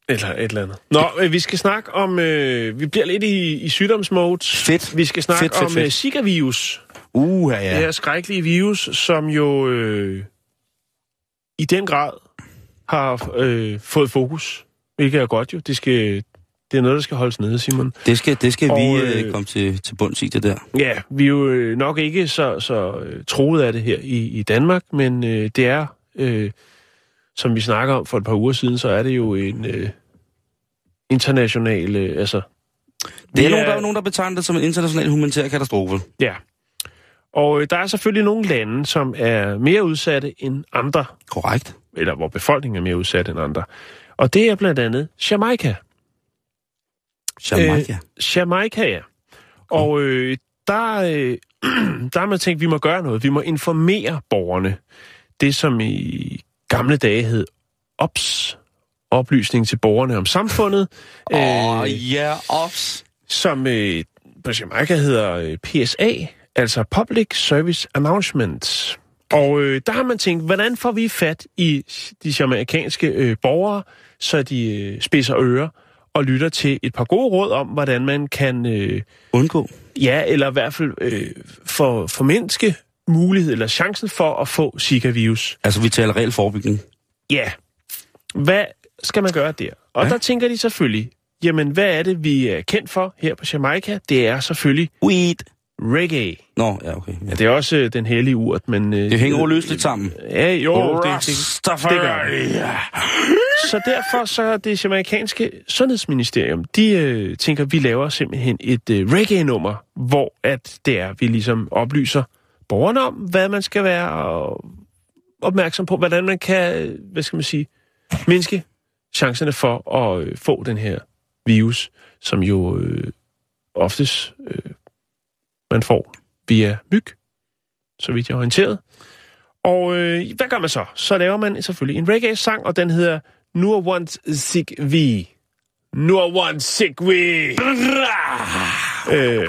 Eller et eller andet. Nå, øh, vi skal snakke om... Øh, vi bliver lidt i, i sygdomsmode. Fedt. Vi skal snakke Fedt, fedt, om fedt. øh, Zika-virus. Uh, ja, Ja. Det her skrækkelige virus, som jo øh, i den grad har øh, fået fokus. Hvilket er godt jo. Det, skal, det er noget, der skal holdes nede, Simon. Det skal, det skal Og, vi øh, øh, komme til, til bunds i, det der. Ja, vi er jo øh, nok ikke så, så øh, troet af det her i, i Danmark, men øh, det er, øh, som vi snakker om for et par uger siden, så er det jo en øh, international, øh, altså... Det er, vi nogen, der er nogen, der betegner det som en international humanitær katastrofe. Ja. Og øh, der er selvfølgelig nogle lande, som er mere udsatte end andre, Korrekt. eller hvor befolkningen er mere udsat end andre. Og det er blandt andet Jamaica. Jamaica. Øh, Jamaica, ja. Og øh, der, øh, der har man tænkt, at vi må gøre noget. Vi må informere borgerne. Det, som i gamle dage hed OPS, oplysning til borgerne om samfundet. Åh, øh, ja, ops. som øh, på Jamaica hedder øh, PSA, altså Public Service Announcement. Og øh, der har man tænkt, hvordan får vi fat i de jamaikanske øh, borgere, så de øh, spidser ører og lytter til et par gode råd om, hvordan man kan, øh, Undgå. ja, eller i hvert fald øh, for, formindske mulighed eller chancen for at få Zika-virus. Altså, vi taler reel forebyggning. Ja, hvad skal man gøre der? Og ja. der tænker de selvfølgelig, jamen hvad er det, vi er kendt for her på Jamaica? Det er selvfølgelig Weed. Reggae. Nå, ja, okay. Ja. Det er også øh, den hellige urt, men... Øh, Det hænger uløseligt sammen. Ja, jo, det, det, det gør det. Så derfor så er det jamaikanske sundhedsministerium, de øh, tænker, vi laver simpelthen et øh, reggae-nummer, hvor at det er, vi ligesom oplyser borgerne om, hvad man skal være og opmærksom på, hvordan man kan, øh, hvad skal man sige, mindske chancerne for at øh, få den her virus, som jo øh, oftest øh, man får via myg, så vidt jeg er orienteret. Og øh, hvad gør man så? Så laver man selvfølgelig en reggae-sang, og den hedder Nur Want Sig Vi. Nur Want Sig Vi. øh,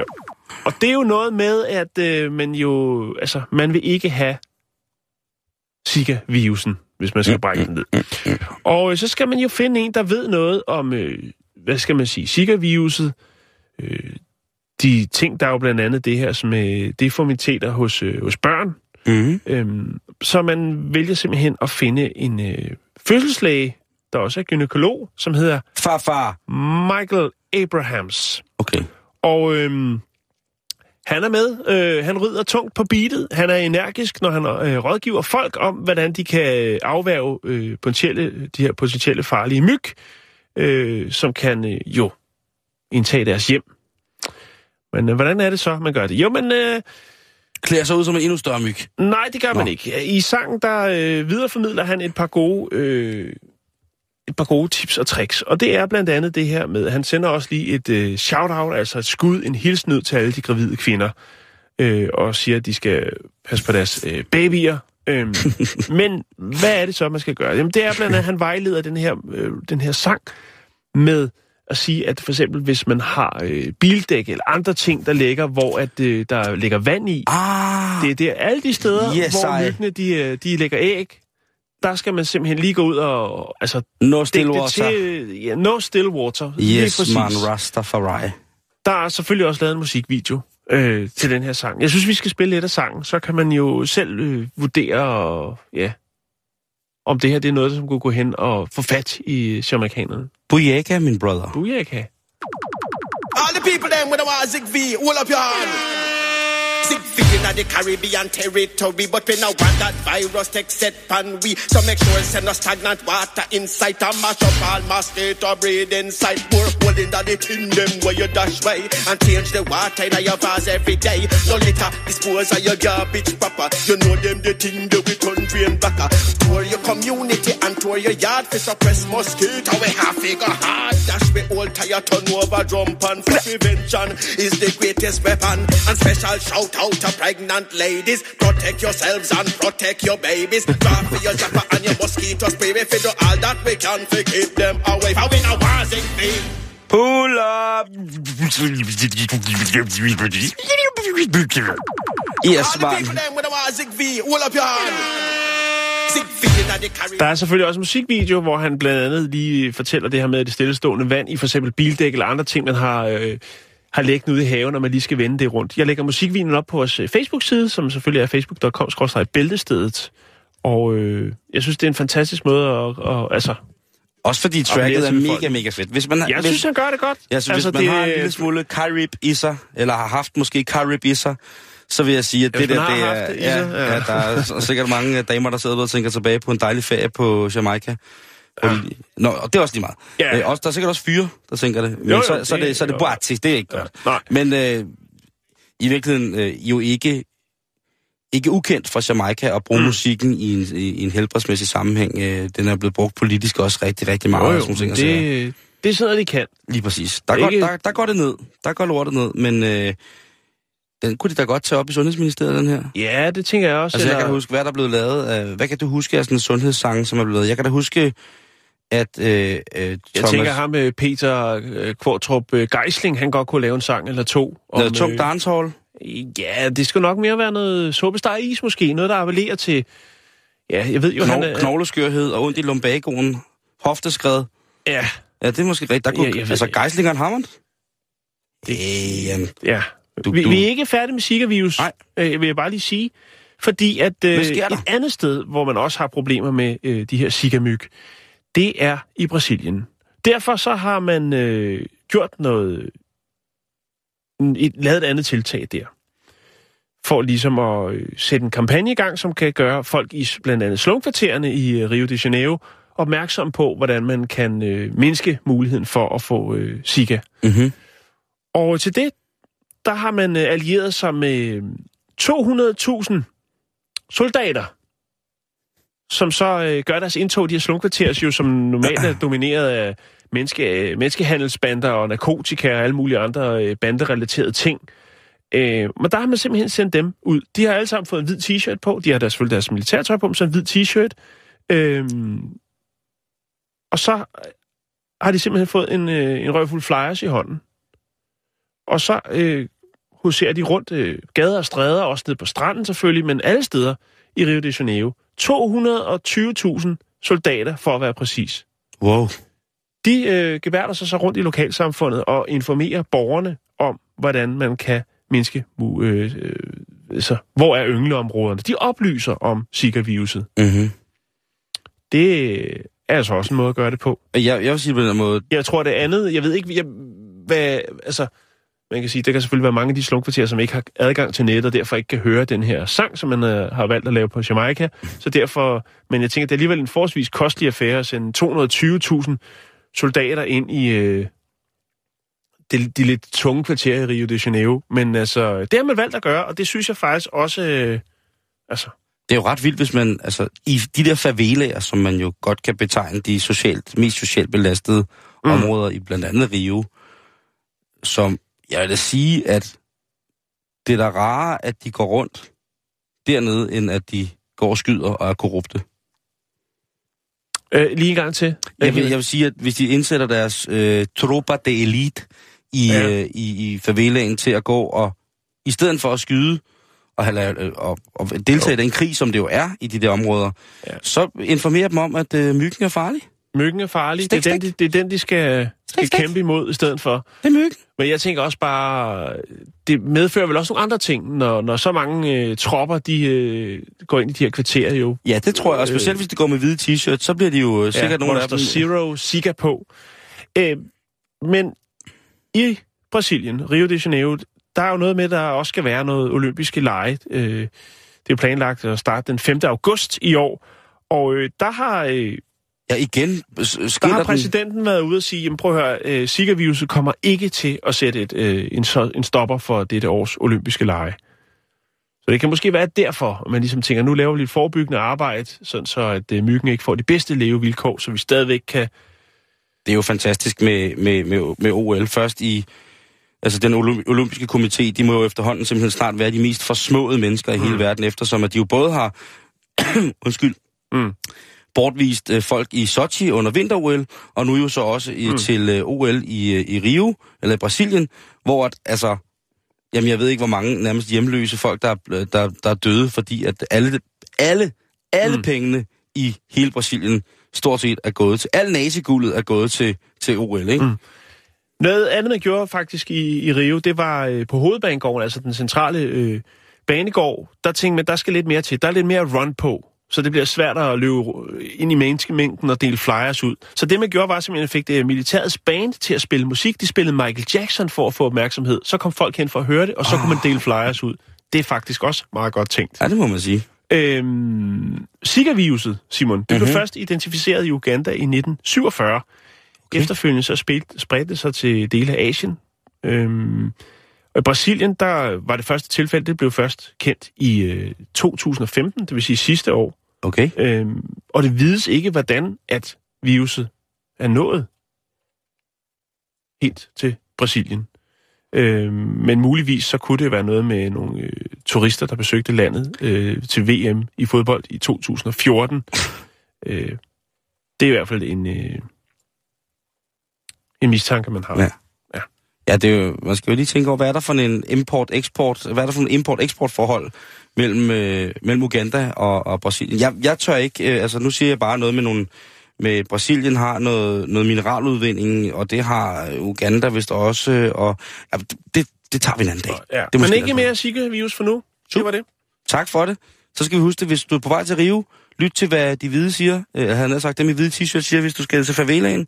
og det er jo noget med, at øh, man jo, altså, man vil ikke have Zika-virusen, hvis man skal brække den ned. Og øh, så skal man jo finde en, der ved noget om, øh, hvad skal man sige, Zika-viruset, øh, de ting, der er jo blandt andet det her som øh, deformiteter hos, øh, hos børn. Mm-hmm. Øhm, så man vælger simpelthen at finde en øh, fødselslæge, der også er gynekolog, som hedder Far, far. Michael Abrahams. Okay. Og øhm, han er med. Øh, han rider tungt på beatet. Han er energisk, når han øh, rådgiver folk om, hvordan de kan afværge øh, potentielle, de her potentielle farlige myg, øh, som kan øh, jo indtage deres hjem. Men øh, hvordan er det så, man gør det? Jo, men øh, Klæder sig ud som en endnu større myg. nej, det gør man Nå. ikke. I sangen, der øh, videreformidler han et par gode... Øh, et par gode tips og tricks. Og det er blandt andet det her med, han sender også lige et øh, shout-out, altså et skud, en hilsen ud til alle de gravide kvinder, øh, og siger, at de skal passe på deres øh, babyer. Øhm, men hvad er det så, man skal gøre? Jamen det er blandt andet, at han vejleder den her, øh, den her sang med at sige, at for eksempel hvis man har øh, bildæk eller andre ting, der ligger, hvor at, øh, der ligger vand i, Ah, det er der, alle de steder, Yes, hvor myggene de, øh, de lægger æg, der skal man simpelthen lige gå ud og altså, no still det water. til, ja, no still water. Yes, man, Rastafari. Der er selvfølgelig også lavet en musikvideo, øh, til den her sang. Jeg synes, vi skal spille lidt af sangen, så kan man jo selv øh, vurdere, og, ja, om det her det er noget, som kunne gå hen og få fat i jamaikanerne. Bujaka, min brother. Bujaka. All the people them with the war Zig V, hold up your hand. Zig V in the Caribbean territory, but we now want that virus take set pan we. So make sure send no stagnant water inside and mash up all mosquito breed inside. Pour hole in the thing them where you dash way and change the water in your vase every day. No litter, dispose of your garbage proper. You know them the thing that we turn drain back. Tour your community and tour your yard for suppress mosquito. We have figure hard dash we old tire turn over drum pan for prevention is the greatest weapon. And special shout out to pregnant ladies. Protect yourselves and protect your babies. Drop for your japper and your mosquito spray. We do all that we can to keep them away. For we know wars in vain. Pull up! Yes, man. in. Der er selvfølgelig også en musikvideo, hvor han blandt andet lige fortæller det her med det stillestående vand i for eksempel bildæk eller andre ting, man har, øh, har liggende ude i haven, og man lige skal vende det rundt. Jeg lægger musikvideoen op på vores øh, Facebook-side, som selvfølgelig er facebook.com-bæltestedet. Og øh, jeg synes, det er en fantastisk måde at... at altså, Også fordi tracket er mega, befolkningen. mega fedt. Hvis man, jeg hvis, synes, han gør det godt. Ja, så hvis altså, man det, har en lille smule carib i sig, eller har haft måske carib i sig, så vil jeg sige, at det der, det er... det ja, ja. ja. der er sikkert mange damer, der sidder og tænker tilbage på en dejlig ferie på Jamaica. Ja. Nå, og det er også lige meget. Ja. Øh, også, der er sikkert også fyre, der tænker det. Men Jo, jo, så, så, det- det, så er det jo. boati, det er ikke godt. nej. Men øh, i virkeligheden øh, jo ikke ikke ukendt for Jamaica at bruge mm. musikken i en, i en helbredsmæssig sammenhæng. Øh, den er blevet brugt politisk også rigtig, rigtig meget. Jo, jo, sådan ting det, det er sådan noget, de kan. Lige præcis. Der, Ikke- går, der, der går det ned. Der går lortet ned, men øh, den kunne de da godt tage op i Sundhedsministeriet, den her. Ja, det tænker jeg også. Altså, jeg eller- kan da huske, hvad der er blevet lavet. Hvad kan du huske af sådan en sundhedssange, som er blevet lavet? Jeg kan da huske, at øh, øh, Jeg Thomas... tænker ham, øh, Peter øh, Kvartrup øh, Geisling, han godt kunne lave en sang eller to. Noget tung dancehall. Ja, det skal nok mere være noget suppesteg is måske. Noget, der appellerer til... Ja, jeg ved jo, han Knog, er... knogleskørhed og ondt i lumbagoen. Hofteskred. Ja, Ja, det er måske rigtigt. Der kunne, Ja, jeg ved altså. Geislingeren Hammond? Det... Ja. Du- vi, du- vi er ikke færdige med Zika-virus, øh, vil jeg bare lige sige. Fordi at øh, et andet sted, hvor man også har problemer med øh, de her Zika-myg, det er i Brasilien. Derfor så har man øh, gjort noget, et, lavet et andet tiltag der. For ligesom at øh, sætte en kampagne i gang, som kan gøre folk i blandt andet slumkvartererne i øh, Rio de Janeiro opmærksom på, hvordan man kan øh, mindske muligheden for at få øh, Zika. mm-hmm. Og til det, der har man øh, allieret sig med 200.000 soldater, som så øh, gør deres indtog i de her slumkvarterer, jo, som normalt er domineret af menneske, øh, menneskehandelsbander og narkotika og alle mulige andre øh, banderelaterede ting. Øh, men der har man simpelthen sendt dem ud. De har alle sammen fået en hvid t-shirt på. De har deres, selvfølgelig deres militærtøj på, men så en hvid t-shirt. Øh, og så øh, har de simpelthen fået en, øh, en røvfuld flyers i hånden. Og så øh, huserer de rundt øh, gader og stræder, også ned på stranden selvfølgelig, men alle steder i Rio de Janeiro. 220.000 soldater, for at være præcis. Wow. De øh, geværter sig så rundt i lokalsamfundet og informerer borgerne om, hvordan man kan mindske, øh, øh, altså, hvor er yngleområderne. De oplyser om Zika-viruset. Mm-hmm. Det er altså også en måde at gøre det på. Jeg, jeg vil sige på den måde, Jeg tror, det andet, jeg ved ikke, jeg, hvad, altså, man kan sige, der kan selvfølgelig være mange af de slumkvarterer, som ikke har adgang til nettet, og derfor ikke kan høre den her sang, som man øh, har valgt at lave på Jamaica. Så derfor, men jeg tænker, det er alligevel en forholdsvis kostelig affære at sende 220.000 soldater ind i øh, de, de lidt tunge kvarterer i Rio de Janeiro. Men altså, det har man valgt at gøre, og det synes jeg faktisk også, øh, altså, det er jo ret vildt, hvis man, altså, i de der favelaer, som man jo godt kan betegne de socialt, mest socialt belastede mm. områder i blandt andet Rio, som jeg vil da sige, at det er da rarere, at de går rundt dernede, end at de går og skyder og er korrupte. øh, lige en gang til. Jeg vil, jeg vil sige, at hvis de indsætter deres øh, tropa de elite i, Ja. øh, i, i favelaen til at gå og, i stedet for at skyde og, have, øh, og, og deltage i den krig, som det jo er i de der områder, ja. så informerer dem om, at øh, myggen er farlig. Myggen er farlig. Stik, det, er den, stik. de, det er den, de skal, skal stik. kæmpe imod i stedet for. Det er myg. Men jeg tænker også bare, det medfører vel også nogle andre ting, når, når så mange øh, tropper, de øh, går ind i de her kvarterer jo. Ja, det tror jeg. Og specielt hvis de går med hvide t-shirts, så bliver de jo øh, sikkert ja, nogle hvor af der dem... Zero Sika på. Øh, men i Brasilien, Rio de Janeiro, der er jo noget med, der også skal være noget olympiske lege. Øh, det er jo planlagt at starte den 5. august i år. Og øh, der har... Øh, Ja, igen der sker har der den... præsidenten været ude og sige, jamen prøv at høre, øh, Zika-viruset kommer ikke til at sætte et, øh, en, en stopper for dette års olympiske lege. Så det kan måske være derfor, at man ligesom tænker, nu laver vi lidt forebyggende arbejde, sådan så at øh, myggen ikke får de bedste levevilkår, så vi stadigvæk kan... Det er jo fantastisk med, med, med, med OL. Først i... Altså, den olymp- olympiske komité, de må jo efterhånden simpelthen snart være de mest forsmåede mennesker i mm. hele verden, eftersom at de jo både har... undskyld. Mm. Bortvist øh, folk i Sochi under vinter-OL, og nu jo så også i, mm. til øh, OL i, øh, i Rio, eller i Brasilien, hvor at, altså, jamen jeg ved ikke, hvor mange nærmest hjemløse folk, der, er- der, der er døde, fordi at alle, alle, alle mm. pengene i hele Brasilien stort set er gået til, al naziguldet er gået til, til OL, ikke? Mm. Noget andet, man gjorde faktisk i, i Rio, det var øh, på hovedbanegården, altså den centrale øh, banegård, der tænkte man, der skal lidt mere til. Der er lidt mere run på, så det bliver svært at løbe ind i menneskemængden og dele flyers ud. Så det, man gjorde, var simpelthen, at fik det militærets band til at spille musik. De spillede Michael Jackson for at få opmærksomhed. Så kom folk hen for at høre det, og så oh. kunne man dele flyers ud. Det er faktisk også meget godt tænkt. Ja, det må man sige. Øhm, Zika-viruset, Simon, det blev Mhm. først identificeret i Uganda i 1947. Okay. Efterfølgende så spredte, spredte det sig til dele af Asien. Øhm, og i Brasilien, der var det første tilfælde, det blev først kendt i øh, 2015, det vil sige sidste år. Okay. Øhm, og det vides ikke, hvordan at viruset er nået helt til Brasilien. Øhm, men muligvis så kunne det være noget med nogle øh, turister, der besøgte landet øh, til VM i fodbold i 2014. øh, det er i hvert fald en, øh, en mistanke, man har. Ja. Ja, det er jo, man skal jo lige tænke over, hvad er der for en import-export, hvad er der for en import-export forhold mellem, øh, mellem Uganda og, og Brasilien? Jeg, jeg tør ikke, øh, altså nu siger jeg bare noget med nogle, med Brasilien har noget, noget mineraludvinding, og det har Uganda vist også, øh, og ja, det, det tager vi en anden dag. Ja. Det Men ikke derfor. mere Zika-virus for nu. Det var det. Tak for det. Så skal vi huske det, hvis du er på vej til Rio, lyt til, hvad de hvide siger. Øh, Jeg havde sagt, dem i hvide t-shirt siger, hvis du skal til favelaen.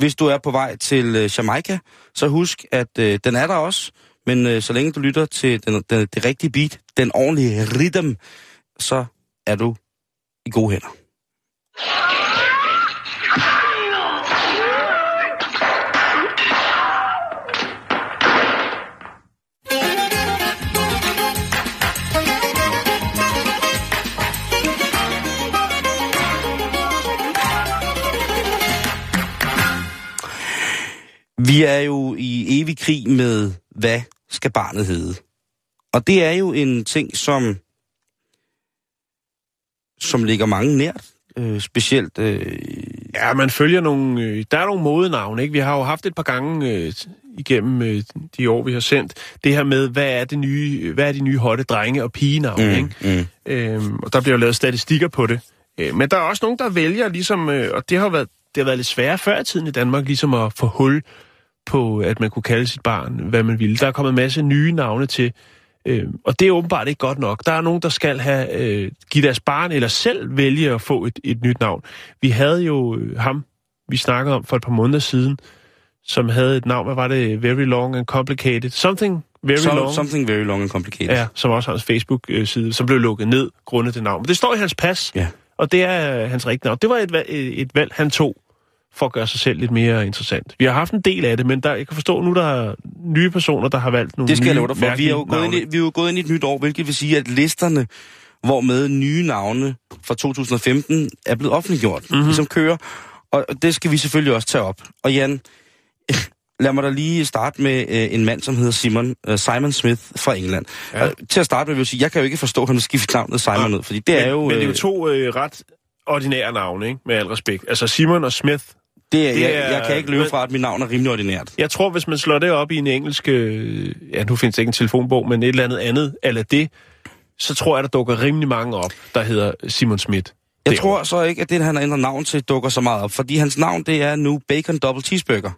Hvis du er på vej til øh, Jamaica, så husk, at øh, den er der også. Men øh, så længe du lytter til den, den, det rigtige beat, den ordentlige rhythm, så er du i gode hænder. Vi er jo i evig krig med, hvad skal barnet hedde? Og det er jo en ting, som, som ligger mange nært. Øh, specielt... Øh, Ja, man følger nogle... Øh, der er nogle modenavne, ikke? Vi har jo haft et par gange øh, igennem øh, de år, vi har sendt, det her med, hvad er, det nye, hvad er de nye hotte drenge- og pigenavne, Mm, ikke? Øhm, og der bliver jo lavet statistikker på det. Øh, men der er også nogen, der vælger ligesom... Øh, og det har, været, det har været lidt sværere før i tiden i Danmark, ligesom at få hul på, at man kunne kalde sit barn, hvad man ville. Der er kommet en masse nye navne til, øh, og det er åbenbart ikke godt nok. Der er nogen, der skal have øh, give deres barn eller selv vælge at få et, et nyt navn. Vi havde jo øh, ham, vi snakkede om for et par måneder siden, som havde et navn, hvad var det? Very long and complicated. Something very some, long. Something very long and complicated. Ja, som også har hans Facebook-side, som blev lukket ned grundet det navn. Men det står i hans pas, Ja. og det er hans rigtige navn. Det var et, et, et valg, han tog for at gøre sig selv lidt mere interessant. Vi har haft en del af det, men der, jeg kan forstå nu, der er nye personer, der har valgt nogle Det skal jeg love dig for. Vi er, jo gået ind, i, vi er jo gået ind i et nyt år, hvilket vil sige, at listerne, hvor med nye navne fra 2015 er blevet offentliggjort, Mhm. mm-hmm. ligesom kører. Og det skal vi selvfølgelig også tage op. Og Jan, lad mig da lige starte med øh, en mand, som hedder Simon, øh, Simon Smith fra England. Ja. Ja. til at starte med vil jeg sige, jeg kan jo ikke forstå, at han har skiftet navnet Simon ud, fordi det er jo... Men, men det er jo øh, to øh, ret ordinære navne, ikke? med al respekt. Altså Simon og Smith. Det er, det jeg, er- jeg kan ikke løbe fra, at mit navn er rimelig ordinært. Jeg tror, hvis man slår det op i en engelsk... Øh, ja, nu findes ikke en telefonbog, men et eller andet andet, eller det, så tror jeg, der dukker rimelig mange op, der hedder Simon Smith. Jeg tror så ikke, at det, han har ændret navn til, dukker så meget op, fordi hans navn, det er nu Bacon Double Cheeseburger.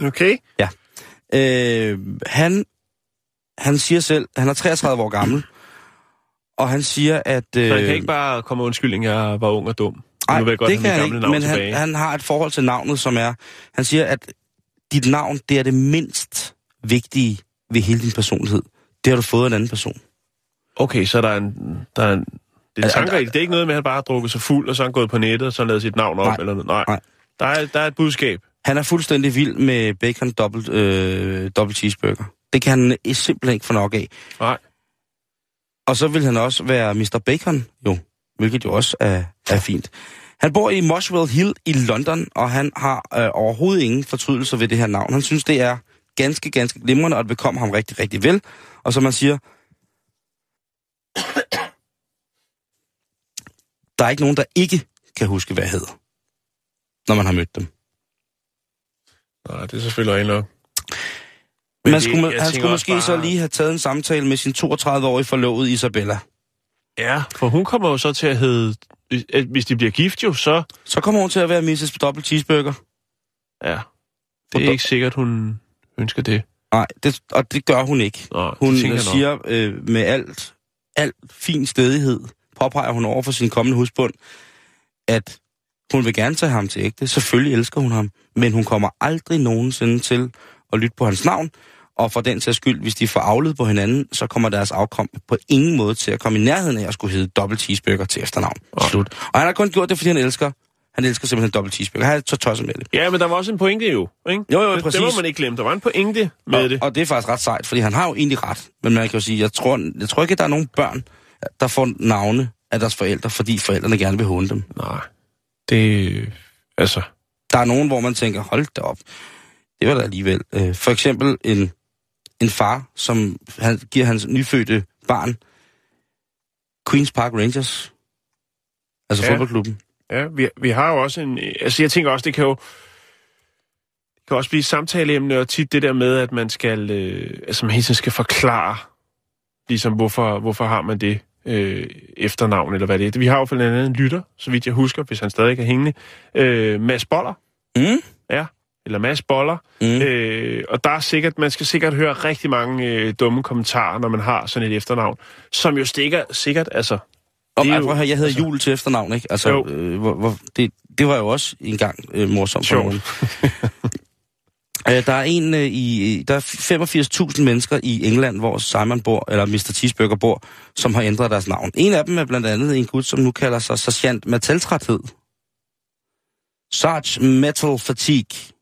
Okay. Øh, han, han siger selv, han er 33 år gammel, og han siger, at... Øh, Så han kan ikke bare komme undskyldning, jeg var ung og dum. Nej, nu vil jeg godt det kan han ikke, men tilbage. han, han har et forhold til navnet, som er... Han siger, at dit navn, det er det mindst vigtige ved hele din personlighed. Det har du fået af en anden person. Okay, så der er en... Der er en det er, Altså, tanker, det. er ikke noget med, at han bare har drukket sig fuld, og så har han gået på nettet, og så har lavet sit navn op, Nej, eller noget. Nej. nej. Der, er, der er et budskab. Han er fuldstændig vild med bacon dobbelt, øh, dobbelt cheeseburger. Det kan han simpelthen ikke få nok af. Nej. Og så vil han også være Mr. Bacon, jo, hvilket jo også er, er fint. Han bor i Muswell Hill i London, og han har øh, overhovedet ingen fortrydelser ved det her navn. Han synes, det er ganske, ganske glimrende, og det bekommer ham rigtig, rigtig vel. Og som man siger, der er ikke nogen, der ikke kan huske, hvad jeg hedder, når man har mødt dem. Nej, det er selvfølgelig rent nok. Men man det- skulle, jeg han skulle også måske bare- så lige have taget en samtale med sin 32-årige forlovede Isabella. Ja, for hun kommer jo så til at hedde... hvis- de bliver gift jo, så... Så kommer hun til at være Mrs. Double Cheeseburger. Ja. Det er ikke sikkert, hun ønsker det. Nej, det, og det gør hun ikke. Nej, Hun siger øh, med alt, alt fin stedighed, påpeger hun over for sin kommende husbund, at hun vil gerne tage ham til ægte. Selvfølgelig elsker hun ham, men hun kommer aldrig nogensinde til at lytte på hans navn. Og for den sags skyld, hvis de får afledt på hinanden, så kommer deres afkom på ingen måde til at komme i nærheden af at skulle hedde dobbelt cheeseburger til efternavn. Slut. Og han har kun gjort det, fordi han elsker. Han elsker simpelthen dobbelt cheeseburger. Han er så tosset med det. Ja, men der var også en pointe jo, ikke? Jo, jo, det, præcis. Det må man ikke glemme. Der var en pointe med og, det. Og det er faktisk ret sejt, fordi han har jo egentlig ret. Men man kan jo sige, jeg tror, jeg tror ikke, at der er nogen børn, der får navne af deres forældre, fordi forældrene gerne vil håne dem. Nej. Det... Altså... Der er nogen, hvor man tænker, hold da op. Det var da alligevel. Øh, for eksempel en, en far, som han, giver hans nyfødte barn Queen's Park Rangers. Altså Ja. fodboldklubben. Ja, vi, vi har jo også en... Altså, jeg tænker også, det kan jo... Det kan også blive samtaleemne, og tit det der med, at man skal... Øh, altså, man hele tiden skal forklare, ligesom, hvorfor, hvorfor har man det øh, efternavn, eller hvad det er. Vi har jo for blandt andet en lytter, så vidt jeg husker, hvis han stadig er hængende. Øh, Mads Boller. Mm? Ja, eller Mads Boller. Mm. Øh, og der er sikkert, man skal sikkert høre rigtig mange øh, dumme kommentarer, når man har sådan et efternavn, som jo stikker sikkert, altså... Og det er jeg, jo- jeg hedder Jul til efternavn, ikke? Altså, Jo. øh, hvor, hvor, det, det var jo også engang øh, morsomt for Sjovt. Øh, der er en øh, i der er 85.000 mennesker i England, hvor Simon bor, eller Mr. Cheeseburger bor, som har ændret deres navn. En af dem er blandt andet en gut, som nu kalder sig Sergeant Metaltræthed. Sarge Metal Fatigue.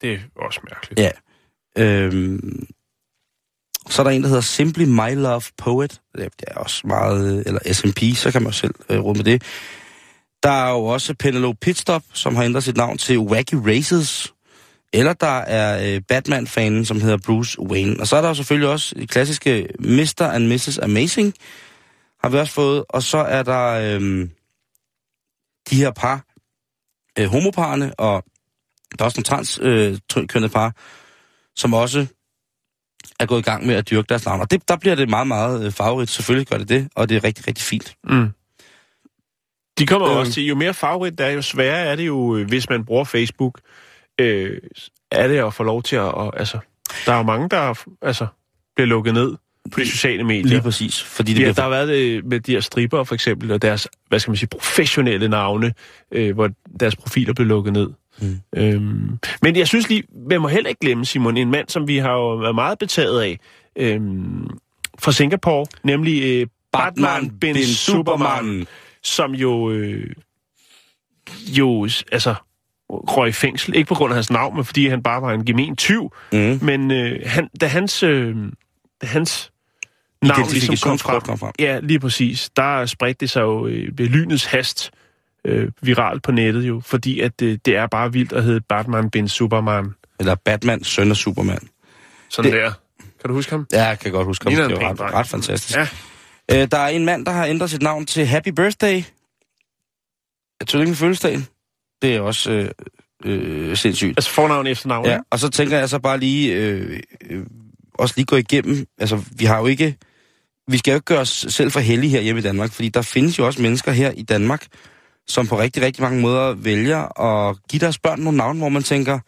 Det er også mærkeligt. Ja. Øhm, så er der en, der hedder Simply My Love Poet. Det er også meget... Eller SMP, så kan man selv øh, rumme med det. Der er jo også Penelope Pitstop, som har ændret sit navn til Wacky Races. Eller der er øh, Batman-fanen, som hedder Bruce Wayne. Og så er der jo selvfølgelig også det klassiske Mr. and Mrs. Amazing, har vi også fået. Og så er der øh, de her par, øh, homoparerne, og der er også nogle transkønnede øh, par, som også er gået i gang med at dyrke deres navn. Og det, der bliver det meget, meget øh, farverigt. Selvfølgelig gør det det, og det er rigtig, rigtig fint. Mm. De kommer øh. Også til, jo mere favorit der er, jo sværere er det jo, øh, hvis man bruger Facebook, øh, er det at få lov til at, og, altså, der er jo mange, der altså, bliver lukket ned på de sociale medier. Lige præcis. Fordi det Ja, bliver der har været det med de her stripper for eksempel, og deres, hvad skal man sige, professionelle navne, øh, hvor deres profiler blev lukket ned. Mm. Øhm, men jeg synes lige, man må heller ikke glemme, Simon, en mand, som vi har jo været meget betaget af, øhm, fra Singapore, nemlig øh, Batman bin Superman, som jo, øh, jo altså, røg i fængsel. Ikke på grund af hans navn, men fordi han bare var en gemen tyv. Mm. Men øh, han, da hans, øh, da hans navn ligesom kom frem, kom frem. Ja, lige præcis. Der spredte det sig jo øh, ved lynets hast øh, viralt på nettet jo, fordi at øh, det er bare vildt at hedde Batman bin Superman. Eller Batman, søn af Superman. Sådan Det- der. Kan du huske ham? Ja, jeg kan godt huske ham. Det er ret, ret fantastisk. Ja. Øh, der er en mand, der har ændret sit navn til Happy Birthday. Jeg tror ikke med fødselsdagen. Det er også øh, øh, sindssygt. Altså fornavn og efternavn, Ja, og så tænker jeg så bare lige, øh, øh, også lige gå igennem, altså vi har jo ikke, vi skal jo ikke gøre os selv for heldige her hjemme i Danmark, fordi der findes jo også mennesker her i Danmark, som på rigtig, rigtig mange måder vælger at give deres børn nogle navne, hvor man tænker,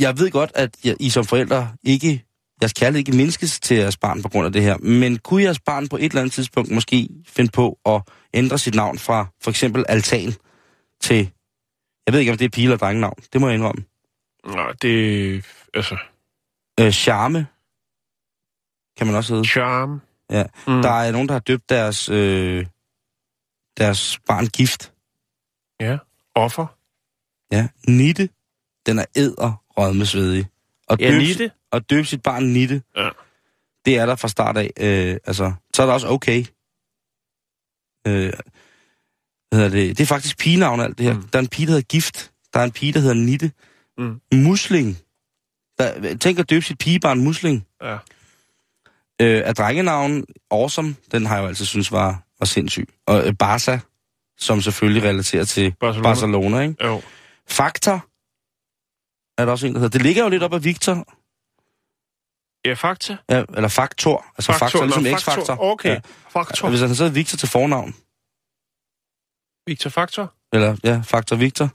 jeg ved godt, at I som forældre ikke, jeres kærlighed ikke mindskes til jeres barn på grund af det her, men kunne jeres barn på et eller andet tidspunkt måske finde på at ændre sit navn fra for eksempel altan til, jeg ved ikke, om det er pige eller drengenavn, det må jeg indrømme. Nå, det... Altså... Øh, charme, kan man også hedde. Charme. Ja. Mm. Der er nogen, der har døbt deres, øh, deres barn gift. Ja. Offer. Ja. Nitte. Den er æder rødmesvedig. Og Ja, Nitte. Og døbe sit barn Nitte. Ja. Det er der fra start af. Øh, altså, så er der også okay. Øh, hvad hedder det? det er faktisk pigenavn alt det her. Mm. Der er en pige, der hedder Gift. Der er en pige, der hedder Nitte. Mm. Musling. Der, tænk at døbe sit pigebarn Musling. Ja. Øh, af drengenavn, Awesome, den har jeg jo altid synes var, var sindssyg. Og øh, Barca, som selvfølgelig relaterer til Barcelona. Barcelona, ikke? Jo. Factor er der også en, der hedder. Det ligger jo lidt op ad Victor, Ja, fakta. ja, eller Faktor. Altså Faktor, Faktor ligesom X-Faktor. Okay, Ja. faktor. Hvis han så Victor til fornavn, Victor Faktor. eller ja, Faktor Victor.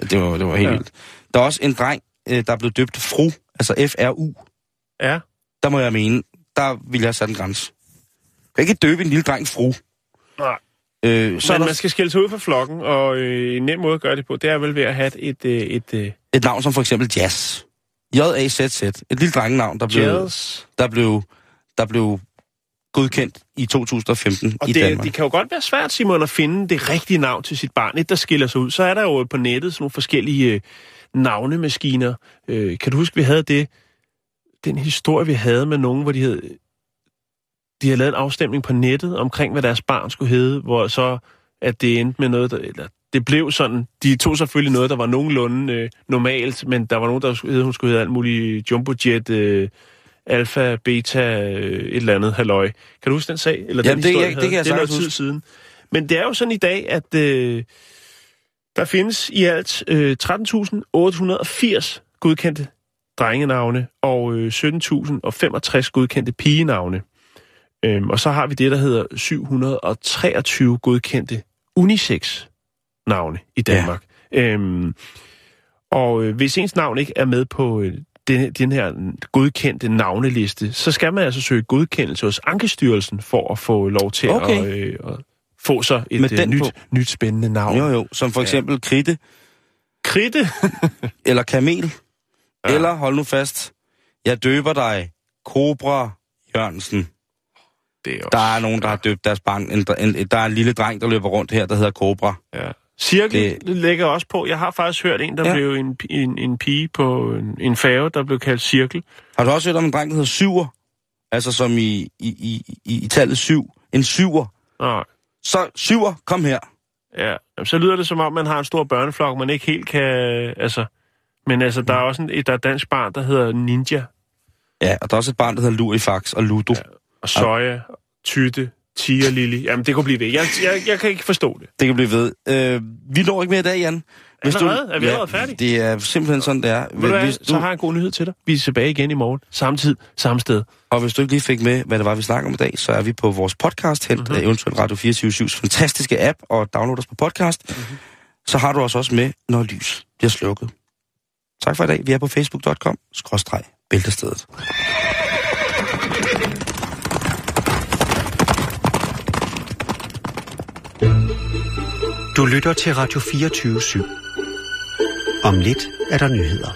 Ja, det var, det var helt Ja. ja. vildt. Der er også en dreng, øh, der er blevet døbt Fru, altså F-R-U. Ja. Der må jeg mene, der vil jeg have sat en grænse. Jeg kan ikke døbe en lille dreng Fru. Nej. Øh, så Men der man skal skille sig ud fra flokken, og øh, en nem måde at gøre det på, det er vel ved at have et... Øh, et øh, et navn som for eksempel Jazz. J-A-Z-Z. Et lille drengenavn, der blev, jazz. der blev, der blev godkendt i 2015 Og i det, Danmark. det kan jo godt være svært, Simon, at finde det rigtige navn til sit barn. Et, der skiller sig ud. Så er der jo på nettet sådan nogle forskellige øh, navnemaskiner. Øh, kan du huske, vi havde det? Den historie, vi havde med nogen, hvor de havde, de havde lavet en afstemning på nettet omkring, hvad deres barn skulle hedde, hvor så, at det endte med noget, der, eller det blev sådan, de tog selvfølgelig noget, der var nogenlunde øh, normalt, men der var nogen, der skulle hedde, hun skulle hedde alt muligt jumbojet, øh, alfa, beta, øh, et eller andet halløj. Kan du huske den sag? Eller Jamen, den det- historie, jeg- det kan jeg det er noget tid siden. Men det er jo sådan i dag, at øh, der findes i alt øh, 13.880 godkendte drengenavne og øh, 17.065 godkendte pigenavne. Øhm, og så har vi det, der hedder 723 godkendte unisex-navne i Danmark. Ja. Øhm, og øh, hvis ens navn ikke er med på øh, den, den her godkendte navneliste, så skal man altså søge godkendelse hos Ankestyrelsen for at få lov til Okay. at, øh, at få sig et Med øh, den nyt, på. nyt spændende navn. Jo, jo. Som for eksempel Kritte, Kridte. eller Kamel, Ja. ja. eller hold nu fast, jeg døber dig, Cobra Jørgensen. det er også, Der er nogen, der har døbt deres barn. En, en, der er en lille dreng, der løber rundt her, der hedder Cobra. Ja. Cirkel det... Lægger også på. Jeg har faktisk hørt en, der ja. Ja. blev en, en, en pige på en, en færge, der blev kaldt Cirkel. Har du også hørt om en dreng, der hedder Syver? Altså som i, i, i, i, i tallet syv. En syver. Nej. Så Syver, kom her. Ja, Jamen, så lyder det som om, man har en stor børneflok, man ikke helt kan... Altså, men altså, der er også en, der er et dansk barn, der hedder Ninja, Ja, og der er også et barn, der hedder Lurifax og Ludo. Ja. og Soja, Tytte, Tia Lili. Jamen, det kunne blive ved. Jeg, jeg, jeg kan ikke forstå det. Det kan blive ved. Øh, vi når ikke mere i dag, Jan. Allerede? Er vi allerede færdige? Det er simpelthen sådan, det er. Du hvad, Hvis så har jeg en god nyhed til dig. Vi er tilbage igen i morgen. Samme tid, samme sted. Og hvis du ikke lige fik med, hvad det var, vi snakkede om i dag, så er vi på vores podcast, helt Mhm. mm-hmm. eventuelt Radio 24 fantastiske app, og download os på podcast. Mhm. Mm-hmm. Så har du os også med, når lys bliver slukket. Tak for i dag. Vi er på facebook.com-bæltestedet. Du lytter til Radio 24 /7. Om lidt er der nyheder.